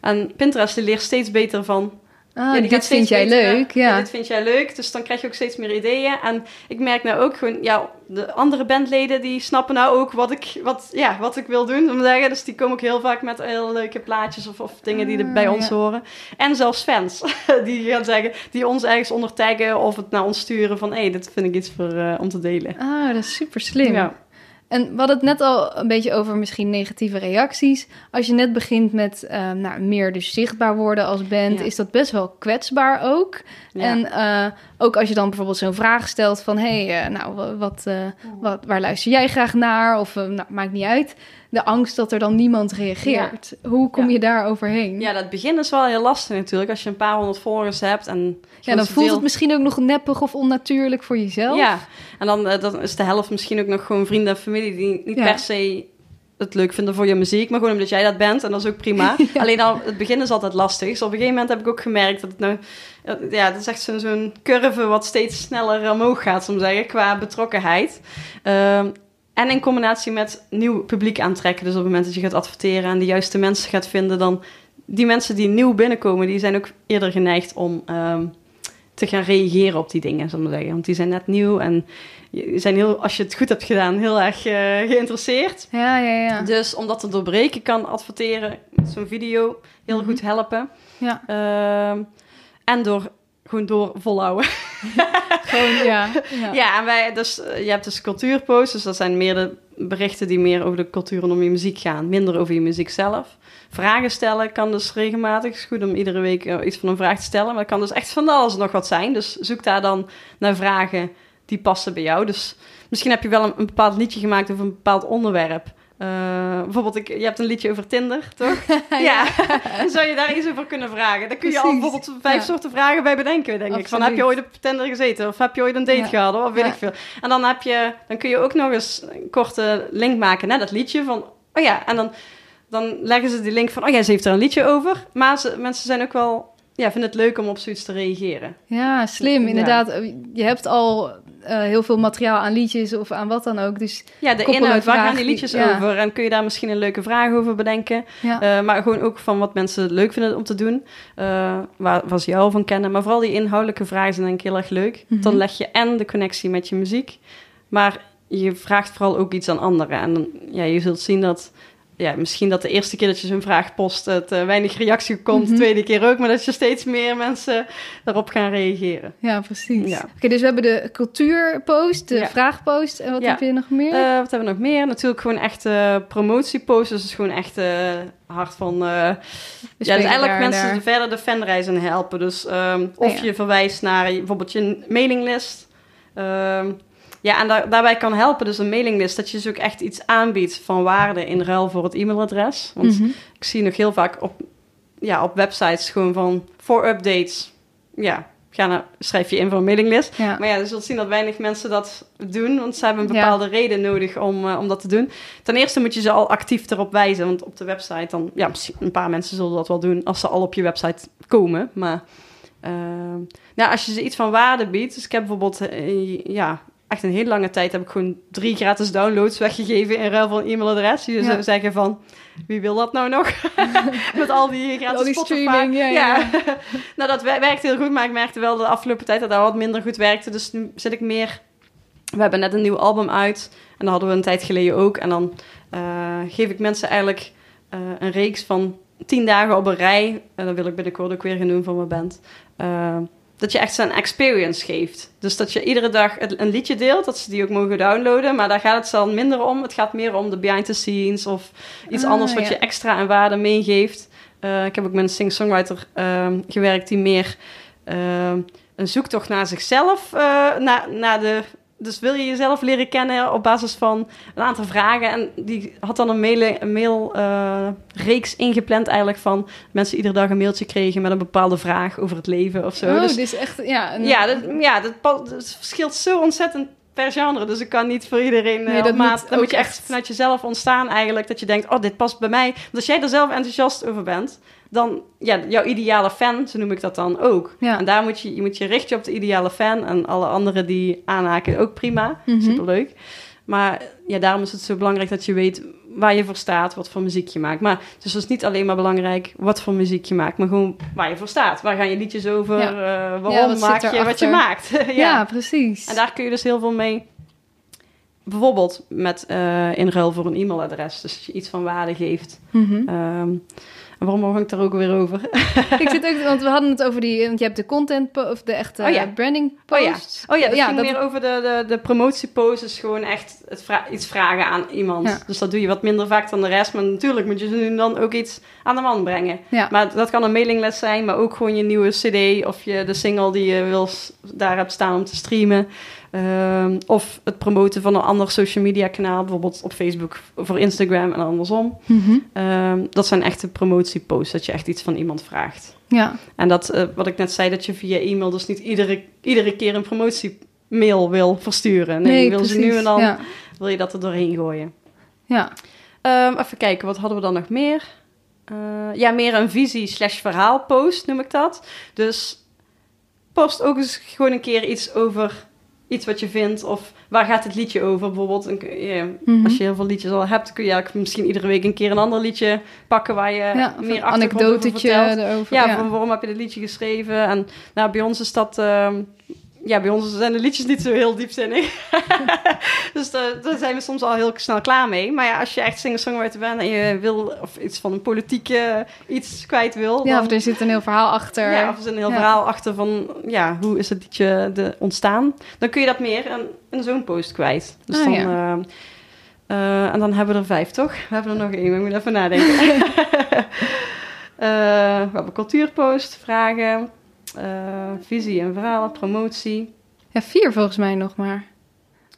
S2: En Pinterest die leert steeds beter van,
S1: Ah,
S2: ja, die
S1: dit vind jij
S2: beter,
S1: leuk, ja.
S2: Dit vind jij leuk, dus dan krijg je ook steeds meer ideeën. En ik merk nou ook gewoon, ja, de andere bandleden die snappen nou ook wat ik, wat, ja, wat ik wil doen, om te zeggen. Dus die komen ook heel vaak met heel leuke plaatjes of, of dingen die er
S1: Ah,
S2: bij ons
S1: ja.
S2: horen. En zelfs fans, die gaan zeggen, die ons ergens onder taggen of het naar ons sturen van, hé, hey, dit vind ik iets voor, eh, om te delen.
S1: Ah, dat is super slim.
S2: Ja.
S1: En we hadden het net al een beetje over misschien negatieve reacties. Als je net begint met eh, nou, meer dus zichtbaar worden als band,
S2: Ja.
S1: is dat best wel kwetsbaar ook.
S2: Ja.
S1: En eh, ook als je dan bijvoorbeeld zo'n vraag stelt van... hé, hey, eh, nou, wa- wat, eh, wat, waar luister jij graag naar? Of, nou, maakt niet uit. De angst dat er dan niemand reageert. Hoe kom
S2: Ja.
S1: je daar overheen?
S2: Ja, dat begin is wel heel lastig natuurlijk, als je een paar honderd volgers hebt en...
S1: Ja, dan voelt
S2: deel-
S1: het misschien ook nog neppig of onnatuurlijk voor jezelf.
S2: Ja, en dan, eh, dan is de helft misschien ook nog gewoon vrienden en familie die niet
S1: Ja.
S2: per se het leuk vinden voor je muziek, maar gewoon omdat jij dat bent en dat is ook prima. Alleen al het begin is altijd lastig. Dus op een gegeven moment heb ik ook gemerkt dat het nou, eh, ja, dat is echt zo'n curve wat steeds sneller omhoog gaat, om zeggen, qua betrokkenheid. Ehm, en in combinatie met nieuw publiek aantrekken. Dus op het moment dat je gaat adverteren en de juiste mensen gaat vinden, dan die mensen die nieuw binnenkomen, die zijn ook eerder geneigd om ehm, te gaan reageren op die dingen, zullen we zeggen. Want die zijn net nieuw en zijn heel, als je het goed hebt gedaan, heel erg uh, geïnteresseerd.
S1: Ja, ja, ja.
S2: Dus om dat te doorbreken kan adverteren met zo'n video heel mm -hmm. goed helpen.
S1: Ja.
S2: Uh, en door gewoon door volhouden.
S1: ja.
S2: Ja, en wij, dus, je hebt dus cultuurposts, dus dat zijn meer de berichten die meer over de cultuur rondom je muziek gaan, minder over je muziek zelf. Vragen stellen kan dus regelmatig. Het is goed om iedere week iets van een vraag te stellen, maar het kan dus echt van alles nog wat zijn. Dus zoek daar dan naar vragen die passen bij jou. Dus misschien heb je wel een, een bepaald liedje gemaakt over een bepaald onderwerp. Uh, bijvoorbeeld, ik, je hebt een liedje over Tinder, toch? ja. ja. Zou je daar iets over kunnen vragen? Dan kun je
S1: Precies.
S2: al bijvoorbeeld vijf ja. soorten vragen bij bedenken, denk
S1: Absoluut.
S2: ik. Van, heb je ooit op Tinder gezeten? Of heb je ooit een date
S1: Ja.
S2: gehad? Of weet ik veel. En dan, heb je, dan kun je ook nog eens een korte link maken naar dat liedje. Van, oh ja, en dan, dan leggen ze die link van... Oh ja, ze heeft er een liedje over. Maar ze, mensen zijn ook wel... Ja, vinden het leuk om op zoiets te reageren.
S1: Ja, slim. Inderdaad, je hebt al eh, heel veel materiaal aan liedjes of aan wat dan ook. Dus
S2: Ja, de inhoud, waar gaan die
S1: die-
S2: liedjes
S1: ja.
S2: over? En kun je daar misschien een leuke vraag over bedenken?
S1: ja.
S2: Eh, maar gewoon ook van wat mensen leuk vinden om te doen. eh, waar, waar ze jou van kennen. Maar vooral die inhoudelijke vragen zijn denk ik heel erg leuk.
S1: Mhm.
S2: Dan leg je en de connectie met je muziek. Maar je vraagt vooral ook iets aan anderen. En dan, ja, je zult zien dat... Ja, misschien dat de eerste keer dat je zo'n vraag post... het eh, weinig reactie komt.
S1: Mhm.
S2: De tweede keer ook. Maar dat je steeds meer mensen daarop gaan reageren.
S1: ja, precies.
S2: Ja.
S1: Oké, dus we hebben de cultuurpost, de
S2: Ja.
S1: vraagpost. En wat
S2: Ja.
S1: heb je nog meer?
S2: Eh, wat hebben we nog meer? Natuurlijk gewoon echt eh promotieposts. Dus is gewoon echt eh, hard van... Ja, dus eigenlijk mensen
S1: daar.
S2: verder de fanreizen helpen. Dus ehm, of
S1: Oh ja.
S2: je verwijst naar bijvoorbeeld je mailinglist. Ehm, ja, en daar, daarbij kan helpen, dus een mailinglist, dat je dus ook echt iets aanbiedt van waarde in ruil voor het e-mailadres. Want
S1: Mhm.
S2: ik zie nog heel vaak op, ja, op websites gewoon van voor updates. Ja, ga naar, schrijf je in voor een mailinglist.
S1: Ja.
S2: Maar ja, je zult zien dat weinig mensen dat doen, want ze hebben een
S1: Ja.
S2: bepaalde reden nodig om, eh, om dat te doen. Ten eerste moet je ze al actief erop wijzen, want op de website dan, ja, misschien een paar mensen zullen dat wel doen als ze al op je website komen. Maar eh, nou, als je ze iets van waarde biedt, dus ik heb bijvoorbeeld, eh, ja, echt een hele lange tijd heb ik gewoon drie gratis downloads weggegeven in ruil van e-mailadres. Die
S1: Ja.
S2: zou zeggen van, wie wil dat nou nog? Met al die gratis
S1: Al die streaming, ja, ja.
S2: nou, dat wer- werkt heel goed, maar ik merkte wel de afgelopen tijd dat dat wat minder goed werkte. Dus nu zit ik meer... We hebben net een nieuw album uit en dat hadden we een tijd geleden ook. En dan eh, geef ik mensen eigenlijk eh, een reeks van tien dagen op een rij. En dat wil ik binnenkort ook weer gaan doen voor mijn band. Eh, dat je echt zo'n experience geeft. Dus dat je iedere dag een liedje deelt, dat ze die ook mogen downloaden. Maar daar gaat het dan minder om. Het gaat meer om de behind the scenes of iets
S1: Ah,
S2: anders wat
S1: ja.
S2: je extra aan waarde meegeeft. Eh, ik heb ook met een singer-songwriter ehm, gewerkt die meer ehm, een zoektocht naar zichzelf, eh, naar, naar de... Dus wil je jezelf leren kennen op basis van een aantal vragen. En die had dan een mail, een mail eh, ingepland eigenlijk van mensen iedere dag een mailtje kregen met een bepaalde vraag over het leven of zo.
S1: Oh,
S2: dus,
S1: dus echt, ja. een-
S2: ja, dat, ja dat, verschilt zo ontzettend per genre. Dus ik kan niet voor iedereen eh,
S1: Nee,
S2: op
S1: dat
S2: maat.
S1: moet
S2: Dan moet je echt
S1: echt-
S2: vanuit jezelf ontstaan eigenlijk. Dat je denkt, oh, dit past bij mij. Want als jij er zelf enthousiast over bent, dan, ja, jouw ideale fan, zo noem ik dat dan ook.
S1: Ja.
S2: En daar moet je, je moet je richten op de ideale fan. En alle anderen die aanhaken ook prima.
S1: Mhm.
S2: Superleuk. Maar ja, daarom is het zo belangrijk dat je weet waar je voor staat, wat voor muziek je maakt. Maar dus het is niet alleen maar belangrijk wat voor muziek je maakt, maar gewoon waar je voor staat. Waar gaan je liedjes over?
S1: Ja.
S2: eh, waarom maak je wat je maakt?
S1: ja.
S2: ja.
S1: precies.
S2: En daar kun je dus heel veel mee. Bijvoorbeeld met eh in ruil voor een e-mailadres. Dus als je iets van waarde geeft. En waarom ik daar ook weer over?
S1: ik zit ook, want we hadden het over die, want je hebt de content, of de echte
S2: Oh ja.
S1: branding
S2: Oh ja.
S1: posts.
S2: Oh ja, dat
S1: Ja,
S2: ging
S1: dat-
S2: meer over de, de, de promotiepost. is gewoon echt het vra- iets vragen aan iemand.
S1: Ja.
S2: Dus dat doe je wat minder vaak dan de rest. Maar natuurlijk moet je ze nu dan ook iets aan de man brengen.
S1: Ja.
S2: Maar dat kan een mailinglist zijn, maar ook gewoon je nieuwe cd... of je, de single die je wil, daar hebt staan om te streamen. Ehm, of het promoten van een ander social media kanaal. Bijvoorbeeld op Facebook voor Instagram en andersom.
S1: Mhm.
S2: Ehm, dat zijn echte promotieposts, dat je echt iets van iemand vraagt.
S1: Ja,
S2: En dat, eh, wat ik net zei, dat je via e-mail dus niet iedere, iedere keer een promotiemail wil versturen. Nee, je wil ze nu en dan,
S1: Ja.
S2: wil je dat er doorheen gooien.
S1: ja.
S2: Ehm, even kijken, wat hadden we dan nog meer? Eh, ja, meer een visie slash verhaal post noem ik dat. Dus post ook eens gewoon een keer iets over iets wat je vindt of waar gaat het liedje over? Bijvoorbeeld, een, ja,
S1: Mhm.
S2: als je heel veel liedjes al hebt, kun je eigenlijk misschien iedere week een keer een ander liedje pakken waar je
S1: ja,
S2: meer
S1: een anekdotetje erover.
S2: Ja,
S1: Ja,
S2: Van waarom heb je dit liedje geschreven? En nou, bij ons is dat... ehm, ja, bij ons zijn de liedjes niet zo heel diepzinnig. dus daar, daar zijn we soms al heel snel klaar mee. Maar ja, als je echt singer-songwriter bent en je wil... of iets van een politieke iets kwijt wil...
S1: Ja,
S2: dan,
S1: of er zit een heel verhaal achter.
S2: ja, of er zit een heel
S1: Ja.
S2: verhaal achter van... ja, hoe is het liedje de, ontstaan? Dan kun je dat meer in, in zo'n post kwijt. Dus
S1: Ah,
S2: dan...
S1: ja.
S2: eh, eh, en dan hebben we er vijf, toch? We hebben er nog één, maar ik moet even nadenken. Eh, we hebben cultuurpost, vragen, eh, visie en verhalen, promotie.
S1: Ja, vier volgens mij nog maar.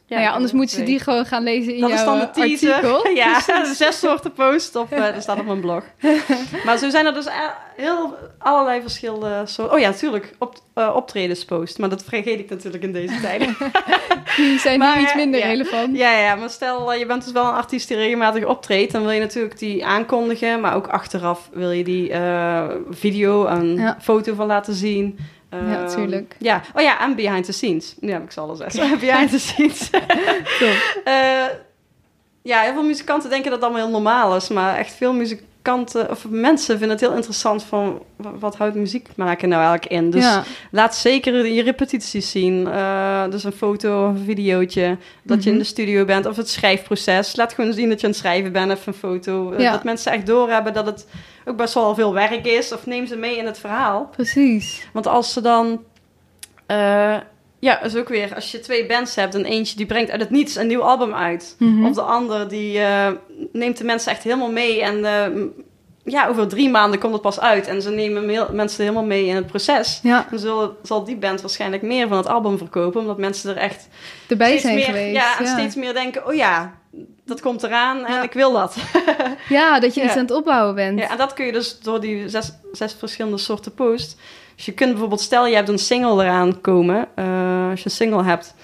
S1: Ja, nou ja, anders moeten ze die gewoon gaan lezen in
S2: Dat
S1: jouw
S2: is dan de
S1: eh,
S2: teaser.
S1: artikel.
S2: ja, zes soorten post op, eh, dat staat op mijn blog. maar zo zijn er dus eh, heel allerlei verschillende soorten. Oh ja, natuurlijk, op, eh, optredenspost. Maar dat vergeet ik natuurlijk in deze tijden.
S1: Die zijn
S2: Maar,
S1: nu iets
S2: eh,
S1: minder
S2: ja.
S1: relevant.
S2: Ja, ja, maar stel eh, je bent dus wel een artiest die regelmatig optreedt, dan wil je natuurlijk die aankondigen, maar ook achteraf wil je die eh, video en
S1: Ja.
S2: foto van laten zien.
S1: Ja,
S2: Ehm,
S1: tuurlijk.
S2: Ja, oh ja, en behind the scenes. Nu heb ik ze alle zes. behind the scenes. Eh, ja, heel veel muzikanten denken dat het allemaal heel normaal is, maar echt veel muzikanten of mensen vinden het heel interessant van wa- wat houdt muziek maken nou eigenlijk in. Dus
S1: ja.
S2: Laat zeker je repetities zien. Eh, dus een foto of een videootje. Dat je in
S1: Mhm.
S2: de studio bent. Of het schrijfproces. Laat gewoon zien dat je aan het schrijven bent. Even een foto. Eh,
S1: Ja.
S2: Dat mensen echt doorhebben dat het ook best wel veel werk is. Of neem ze mee in het verhaal.
S1: Precies.
S2: Want als ze dan... eh, ja, is ook weer... Als je twee bands hebt en eentje die brengt uit het niets een nieuw album uit.
S1: Mhm.
S2: Of de ander die eh, neemt de mensen echt helemaal mee. En eh, ja, over drie maanden komt het pas uit. En ze nemen heel- mensen helemaal mee in het proces.
S1: Ja,
S2: Dan zal, zal die band waarschijnlijk meer van het album verkopen, omdat mensen er echt
S1: erbij zijn
S2: meer,
S1: geweest.
S2: ja, en
S1: ja.
S2: steeds meer denken: oh ja, dat komt eraan en
S1: Ja.
S2: ik wil dat.
S1: Ja, dat je iets aan het opbouwen bent.
S2: ja, en dat kun je dus door die zes, zes verschillende soorten post. Dus je kunt bijvoorbeeld, stel je hebt een single eraan komen, eh, als je een single hebt.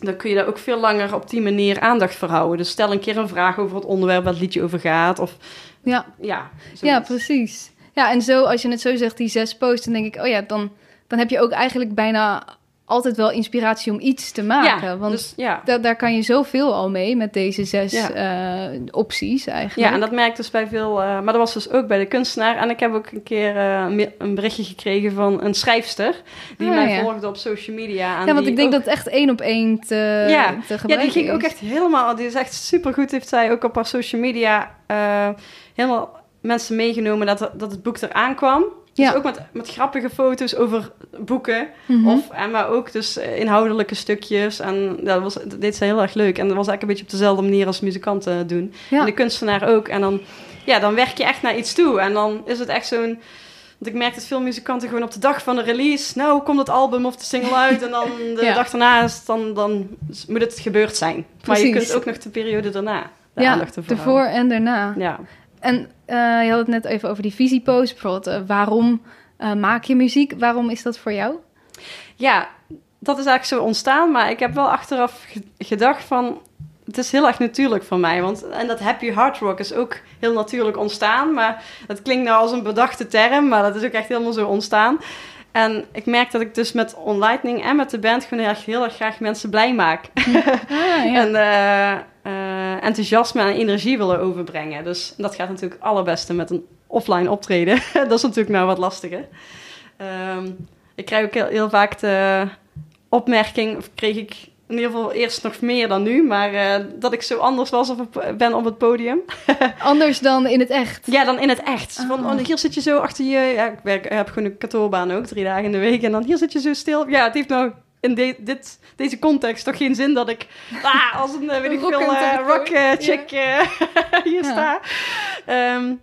S2: Dan kun je daar ook veel langer op die manier aandacht voor houden. Dus stel een keer een vraag over het onderwerp waar het liedje over gaat. Of
S1: Ja.
S2: ja.
S1: Ja, precies. Ja, en zo, als je het zo zegt, die zes posts, dan denk ik, oh ja, dan, dan heb je ook eigenlijk bijna altijd wel inspiratie om iets te maken.
S2: Ja,
S1: want
S2: dus, ja.
S1: da- daar kan je zoveel al mee met deze zes
S2: Ja.
S1: eh, opties eigenlijk.
S2: Ja, en dat merk dus bij veel... eh, maar dat was dus ook bij de kunstenaar. En ik heb ook een keer eh, een berichtje gekregen van een schrijfster... die
S1: Ah,
S2: mij volgde op social media. En
S1: Ja, want ik denk
S2: ook-
S1: dat het echt één op één te,
S2: Ja.
S1: te
S2: Ja, die ging ook
S1: is.
S2: echt helemaal... Die is echt supergoed, heeft zij ook op haar social media... helemaal mensen meegenomen dat, dat het boek eraan kwam. Dus
S1: Ja.
S2: ook met, met grappige foto's over boeken.
S1: Mhm.
S2: Of, en maar ook dus eh, inhoudelijke stukjes. En dat, was, dat deed ze heel erg leuk. En dat was eigenlijk een beetje op dezelfde manier als muzikanten doen.
S1: Ja.
S2: En de kunstenaar ook. En dan, ja, dan werk je echt naar iets toe. En dan is het echt zo'n... Want ik merk dat veel muzikanten gewoon op de dag van de release... Nou, komt het album of de single uit? En dan de
S1: Ja.
S2: dag daarna is dan, dan moet het gebeurd zijn. Maar je kunt ook nog de periode daarna de
S1: ja,
S2: ervoor
S1: en daarna.
S2: Ja.
S1: En eh, je had het net even over die visiepost. Bijvoorbeeld, eh, waarom eh, maak je muziek? Waarom is dat voor jou?
S2: ja, dat is eigenlijk zo ontstaan. Maar ik heb wel achteraf ge- gedacht van... Het is heel erg natuurlijk voor mij. Want, en dat happy hard rock is ook heel natuurlijk ontstaan. Maar dat klinkt nou als een bedachte term. Maar dat is ook echt helemaal zo ontstaan. En ik merk dat ik dus met On Lightning en met de band... gewoon heel erg, heel erg graag mensen blij maak.
S1: Ah, ja.
S2: En enthousiasme en energie willen overbrengen. Dus dat gaat natuurlijk het allerbeste met een offline optreden. dat is natuurlijk nou wat lastiger. Ehm, ik krijg ook heel, heel vaak de opmerking, of kreeg ik in ieder geval eerst nog meer dan nu, maar eh, dat ik zo anders was het, ben op het podium.
S1: Anders dan in het echt.
S2: Ja, dan in het echt. Van,
S1: Ah.
S2: oh, hier zit je zo achter je... Ja, ik, werk, ik heb gewoon een kantoorbaan ook, drie dagen in de week. En dan hier zit je zo stil. Ja, het heeft nou in de- dit, deze context toch geen zin dat ik ah, als een, eh, weet ik veel,
S1: het
S2: rock eh, chick hier
S1: Ja.
S2: sta. Ehm,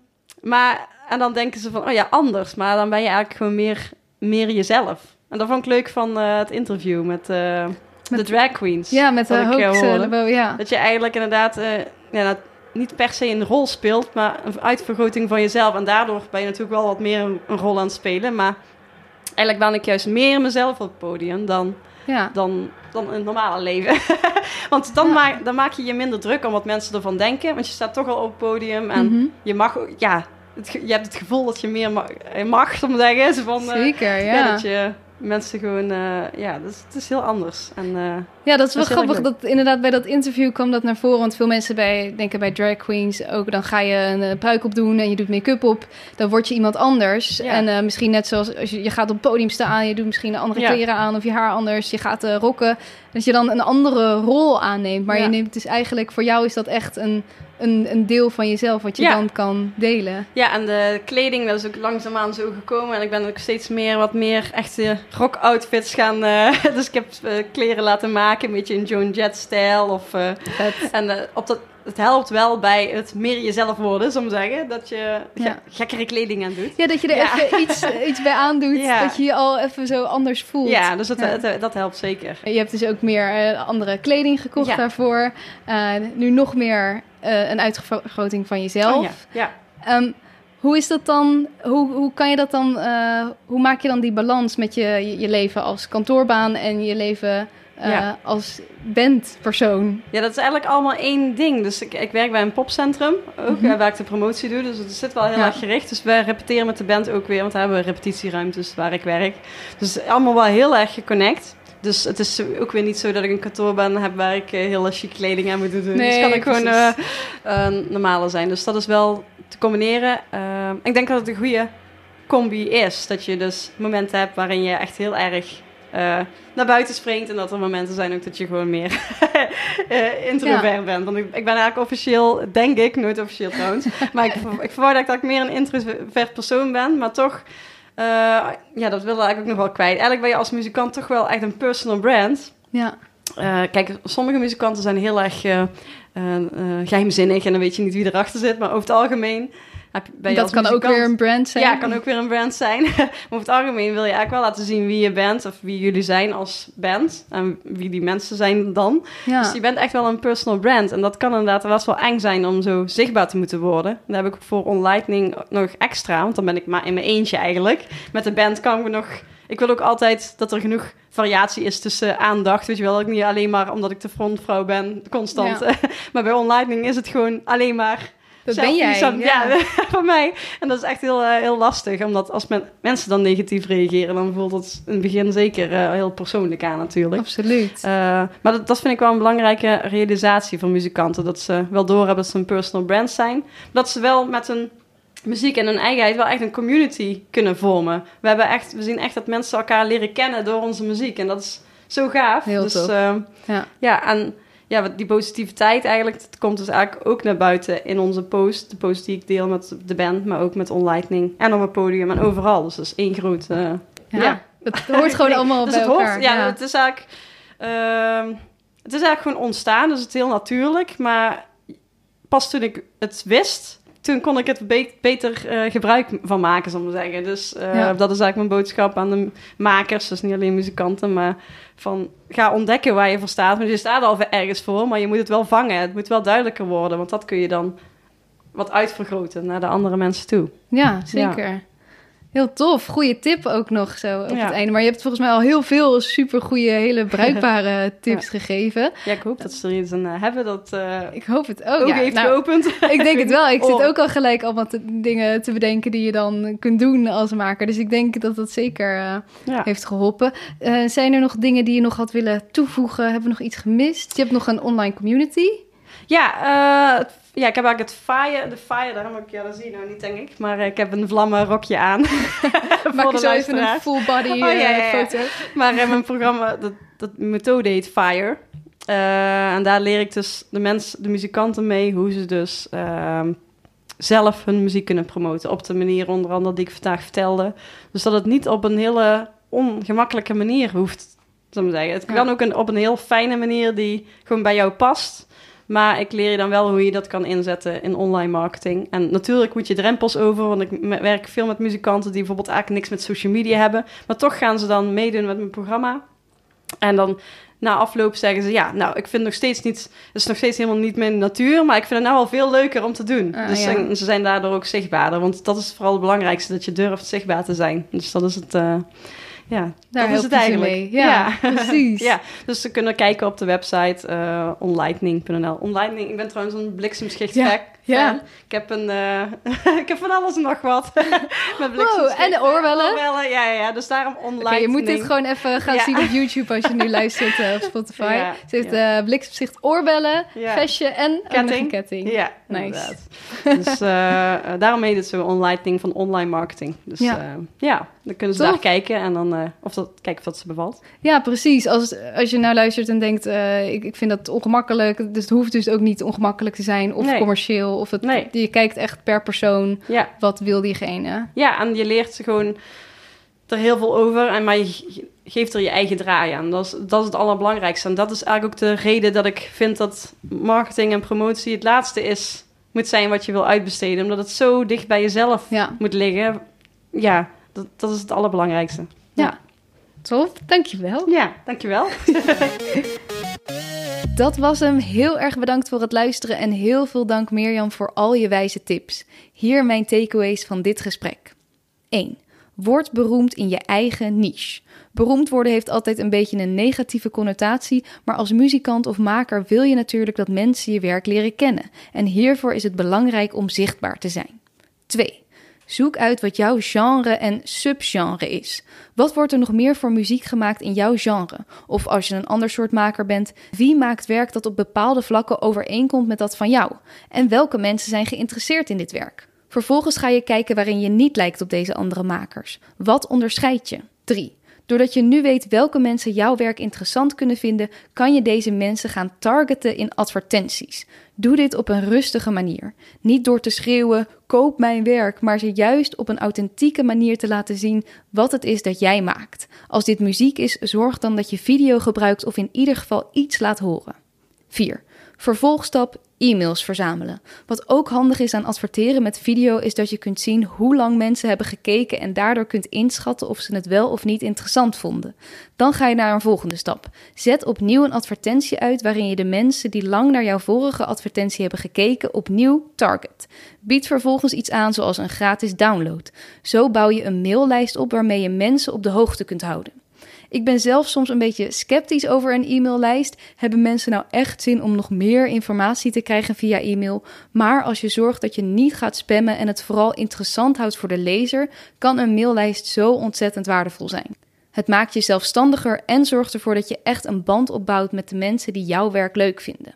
S2: maar, en dan denken ze van, oh ja, anders. Maar dan ben je eigenlijk gewoon meer, meer jezelf. En dat vond ik leuk van het interview met, eh, de
S1: Met-
S2: drag queens.
S1: Ja, met de hoax. ja.
S2: Dat je eigenlijk inderdaad ja, niet per se een rol speelt, maar een uitvergroting van jezelf. En daardoor ben je natuurlijk wel wat meer een, een rol aan het spelen. Maar eigenlijk ben ik juist meer mezelf op het podium dan,
S1: ja.
S2: dan, dan in het normale leven. Want dan,
S1: Ja.
S2: maak, dan maak je je minder druk om wat mensen ervan denken. Want je staat toch al op het podium en
S1: Mhm.
S2: je mag, ja, het, je hebt het gevoel dat je meer mag, eh, mag om te zeggen. Van, eh,
S1: Zeker, ja.
S2: ja, dat je mensen gewoon, eh, ja, dus, het is heel anders. En, eh,
S1: Ja, dat is wel
S2: Dat is
S1: grappig. Dat inderdaad bij dat interview kwam dat naar voren. Want veel mensen bij, denken bij drag queens ook, dan ga je een eh, pruik op doen en je doet make-up op. Dan word je iemand anders.
S2: Ja.
S1: En misschien net zoals als je, je gaat op het podium staan, je doet misschien andere
S2: Ja.
S1: kleren aan of je haar anders. Je gaat rocken. Dat je dan een andere rol aanneemt. Maar
S2: Ja.
S1: je neemt dus eigenlijk, voor jou is dat echt een, een, een deel van jezelf wat je
S2: Ja.
S1: dan kan delen.
S2: ja, en de kleding, dat is ook langzaamaan zo gekomen. En ik ben ook steeds meer, wat meer echte rock-outfits gaan... eh, dus ik heb eh, kleren laten maken, een beetje in Joan Jett-stijl. Of, eh,
S1: Vet.
S2: en op dat, het helpt wel bij het meer jezelf worden, zou ik zeggen. Dat je
S1: Ja.
S2: gekkere kleding aan doet.
S1: Ja, dat je er
S2: Ja.
S1: even iets, iets bij aandoet.
S2: Ja.
S1: Dat je je al even zo anders voelt.
S2: Ja, dus dat, dat helpt zeker.
S1: Je hebt dus ook meer andere kleding gekocht daarvoor. Nu nog meer eh, een uitvergroting van jezelf.
S2: Oh, ja. ja.
S1: Ehm, hoe is dat dan? Hoe, hoe kan je dat dan? eh, hoe maak je dan die balans met je, je, je leven als kantoorbaan en je leven eh,
S2: Ja.
S1: als bandpersoon?
S2: Ja, dat is eigenlijk allemaal één ding. Dus ik, ik werk bij een popcentrum, ook
S1: Mhm.
S2: waar ik de promotie doe. Dus het zit wel heel
S1: Ja.
S2: erg gericht. Dus wij repeteren met de band ook weer, want we hebben repetitieruimtes waar ik werk. Dus allemaal wel heel erg geconnect. Dus het is ook weer niet zo dat ik een kantoorbaan heb waar ik eh, hele chic kleding aan moet doen.
S1: Nee,
S2: dus kan ik gewoon eh, normale zijn. Dus dat is wel te combineren. Ik denk dat het een goede combi is. Dat je dus momenten hebt waarin je echt heel erg naar buiten springt. En dat er momenten zijn ook dat je gewoon meer introvert bent. Want ik, ik ben eigenlijk officieel, denk ik, nooit officieel trouwens. maar ik, ik verwacht dat ik meer een introvert persoon ben. Maar toch, ja, dat wil ik eigenlijk ook nog wel kwijt. Eigenlijk ben je als muzikant toch wel echt een personal brand.
S1: Ja,
S2: Eh, kijk, sommige muzikanten zijn heel erg eh, eh, eh, geheimzinnig en dan weet je niet wie erachter zit. Maar over het algemeen je,
S1: dat kan ook weer een brand zijn.
S2: Ja, kan ook weer een brand zijn. maar over het algemeen wil je eigenlijk wel laten zien wie je bent of wie jullie zijn als band. En wie die mensen zijn dan.
S1: Ja.
S2: Dus je bent echt wel een personal brand. En dat kan inderdaad wel eens wel eng zijn om zo zichtbaar te moeten worden. Daar heb ik voor OnLightning nog extra, want dan ben ik maar in mijn eentje eigenlijk. Met de band kan ik nog... Ik wil ook altijd dat er genoeg variatie is tussen aandacht. Weet je wel, ook niet alleen maar omdat ik de frontvrouw ben, constant. maar bij OnLightning is het gewoon alleen maar...
S1: dat ben jij.
S2: aan-
S1: ja.
S2: ja, van mij. En dat is echt heel, eh, heel lastig, omdat als men, mensen dan negatief reageren, dan voelt het in het begin zeker eh, heel persoonlijk aan natuurlijk.
S1: Absoluut.
S2: Eh, maar dat, dat vind ik wel een belangrijke realisatie van muzikanten. Dat ze wel doorhebben dat ze een personal brand zijn. Dat ze wel met hun muziek en hun eigenheid wel echt een community kunnen vormen. We, hebben echt, we zien echt dat mensen elkaar leren kennen door onze muziek. En dat is zo gaaf.
S1: Heel
S2: dus,
S1: tof.
S2: eh,
S1: Ja.
S2: ja, en ja, wat die positiviteit eigenlijk, dat komt dus eigenlijk ook naar buiten in onze post. De post die ik deel met de band, maar ook met OnLightning en op het podium en overal. Dus dat is één groot... eh,
S1: Ja.
S2: ja.
S1: Het hoort gewoon allemaal
S2: dus
S1: bij
S2: het hoort-
S1: elkaar.
S2: ja, het is eigenlijk... ehm, het is eigenlijk gewoon ontstaan, dus het is heel natuurlijk. Maar pas toen ik het wist, toen kon ik het be- beter eh, gebruik van maken, zal ik maar zeggen. Dus eh,
S1: Ja.
S2: dat is eigenlijk mijn boodschap aan de makers, dus niet alleen muzikanten, maar van ga ontdekken waar je voor staat. Want je staat al ergens voor, maar je moet het wel vangen. Het moet wel duidelijker worden, want dat kun je dan wat uitvergroten naar de andere mensen toe.
S1: Ja, zeker. Heel tof. Goede tip ook nog zo op
S2: Ja.
S1: het einde. Maar je hebt volgens mij al heel veel supergoeie, hele bruikbare tips gegeven.
S2: Ja, ik hoop dat ze er iets aan eh, hebben dat eh
S1: Ik hoop het ook.
S2: ook
S1: ja.
S2: heeft
S1: Nou,
S2: geopend.
S1: ik denk het wel. Ik
S2: Oh.
S1: zit ook al gelijk allemaal te- dingen te bedenken die je dan kunt doen als maker. Dus ik denk dat dat zeker eh, heeft geholpen. Eh, zijn er nog dingen die je nog had willen toevoegen? Hebben we nog iets gemist? Je hebt nog een online community.
S2: Ja, het- ja, ik heb eigenlijk het fire, de fire, daarom ik, ja, dat zie je nou niet, denk ik. Maar eh, ik heb een vlammen rokje aan.
S1: Maak je zo even een full body
S2: Oh, ja,
S1: eh,
S2: ja, ja.
S1: foto.
S2: Maar eh, mijn programma, dat, dat methode heet Fire. En daar leer ik dus de mensen, de muzikanten mee, hoe ze dus ehm, zelf hun muziek kunnen promoten. Op de manier onder andere die ik vandaag vertelde. Dus dat het niet op een hele ongemakkelijke manier hoeft, zou ik zeggen. Het kan ook een, op een heel fijne manier die gewoon bij jou past. Maar ik leer je dan wel hoe je dat kan inzetten in online marketing. En natuurlijk moet je drempels over, want ik werk veel met muzikanten die bijvoorbeeld eigenlijk niks met social media hebben. Maar toch gaan ze dan meedoen met mijn programma. En dan na afloop zeggen ze, ja, nou, ik vind nog steeds niet, het is nog steeds helemaal niet mijn natuur, maar ik vind het nou wel veel leuker om te doen.
S1: Ah,
S2: dus
S1: ja.
S2: ze zijn daardoor ook zichtbaarder, want dat is vooral het belangrijkste, dat je durft zichtbaar te zijn. Dus dat is het, eh, ja,
S1: Daar
S2: dat is het eigenlijk.
S1: mee. Ja, precies.
S2: ja, dus ze kunnen kijken op de website uh, onlightning.nl. Onlightning, ik ben trouwens een bliksemschicht
S1: Ja,
S2: fan.
S1: ja.
S2: Ik heb een, eh, ik heb van alles en nog wat. Met
S1: Wow, en de oorbellen?
S2: Oorbellen, ja, ja, ja. Dus daarom onlightning.
S1: je moet dit gewoon even gaan
S2: Ja.
S1: zien op YouTube als je nu luistert eh, op Spotify.
S2: Ja,
S1: Ze heeft eh bliksemzicht oorbellen,
S2: Ja.
S1: vestje en
S2: Ketting.
S1: ketting.
S2: Ja,
S1: Nice.
S2: inderdaad. dus eh, eh, daarom heet het zo onlightning van online marketing. Dus
S1: Ja.
S2: ja, ja dan kunnen ze
S1: Tof.
S2: daar kijken en dan eh, of dat, kijken of dat ze bevalt.
S1: Ja, precies. Als, als je nou luistert en denkt, eh, ik, ik vind dat ongemakkelijk. Dus het hoeft dus ook niet ongemakkelijk te zijn of
S2: Nee.
S1: commercieel. Of het,
S2: Nee.
S1: Je kijkt echt per persoon,
S2: Ja,
S1: wat wil diegene.
S2: Ja, en je leert gewoon er heel veel over, en, maar je ge- geeft er je eigen draai aan. Dat is, dat is het allerbelangrijkste. En dat is eigenlijk ook de reden dat ik vind dat marketing en promotie het laatste is, moet zijn wat je wil uitbesteden. Omdat het zo dicht bij jezelf
S1: Ja,
S2: moet liggen. Ja, dat, dat is het allerbelangrijkste.
S1: ja. Tof, dankjewel.
S2: Ja, dankjewel.
S1: Dat was hem. Heel erg bedankt voor het luisteren en heel veel dank Mirjam voor al je wijze tips. Hier mijn takeaways van dit gesprek. 1. Word beroemd in je eigen niche. Beroemd worden heeft altijd een beetje een negatieve connotatie, maar als muzikant of maker wil je natuurlijk dat mensen je werk leren kennen. En hiervoor is het belangrijk om zichtbaar te zijn. 2. Zoek uit wat jouw genre en subgenre is. Wat wordt er nog meer voor muziek gemaakt in jouw genre? Of als je een ander soort maker bent, wie maakt werk dat op bepaalde vlakken overeenkomt met dat van jou? En welke mensen zijn geïnteresseerd in dit werk? Vervolgens ga je kijken waarin je niet lijkt op deze andere makers. Wat onderscheidt je? 3. Doordat je nu weet welke mensen jouw werk interessant kunnen vinden, kan je deze mensen gaan targeten in advertenties. Doe dit op een rustige manier. Niet door te schreeuwen: koop mijn werk, maar ze juist op een authentieke manier te laten zien wat het is dat jij maakt. Als dit muziek is, zorg dan dat je video gebruikt of in ieder geval iets laat horen. 4. Vervolgstap e-mails verzamelen. Wat ook handig is aan adverteren met video is dat je kunt zien hoe lang mensen hebben gekeken en daardoor kunt inschatten of ze het wel of niet interessant vonden. Dan ga je naar een volgende stap. Zet opnieuw een advertentie uit waarin je de mensen die lang naar jouw vorige advertentie hebben gekeken opnieuw target. Bied vervolgens iets aan zoals een gratis download. Zo bouw je een maillijst op waarmee je mensen op de hoogte kunt houden. Ik ben zelf soms een beetje sceptisch over een e-maillijst. Hebben mensen nou echt zin om nog meer informatie te krijgen via e-mail? Maar als je zorgt dat je niet gaat spammen en het vooral interessant houdt voor de lezer, kan een maillijst zo ontzettend waardevol zijn. Het maakt je zelfstandiger en zorgt ervoor dat je echt een band opbouwt met de mensen die jouw werk leuk vinden.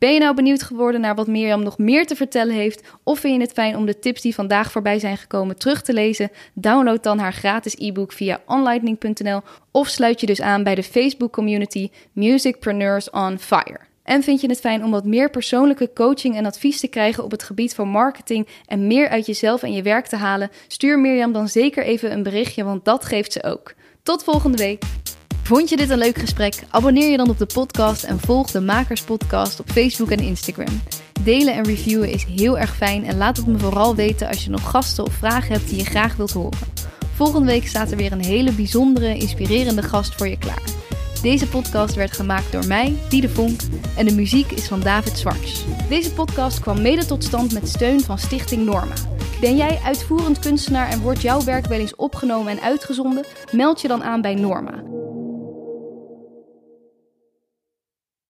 S1: Ben je nou benieuwd geworden naar wat Mirjam nog meer te vertellen heeft? Of vind je het fijn om de tips die vandaag voorbij zijn gekomen terug te lezen? Download dan haar gratis e-book via onlightning.nl of sluit je dus aan bij de Facebook community Musicpreneurs on Fire. En vind je het fijn om wat meer persoonlijke coaching en advies te krijgen op het gebied van marketing en meer uit jezelf en je werk te halen? Stuur Mirjam dan zeker even een berichtje, want dat geeft ze ook. Tot volgende week! Vond je dit een leuk gesprek? Abonneer je dan op de podcast en volg de Makers Podcast op Facebook en Instagram. Delen en reviewen is heel erg fijn en laat het me vooral weten als je nog gasten of vragen hebt die je graag wilt horen. Volgende week staat er weer een hele bijzondere, inspirerende gast voor je klaar. Deze podcast werd gemaakt door mij, Diede Vonk, en de muziek is van David Zwarts. Deze podcast kwam mede tot stand met steun van Stichting Norma. Ben jij uitvoerend kunstenaar en wordt jouw werk wel eens opgenomen en uitgezonden? Meld je dan aan bij Norma.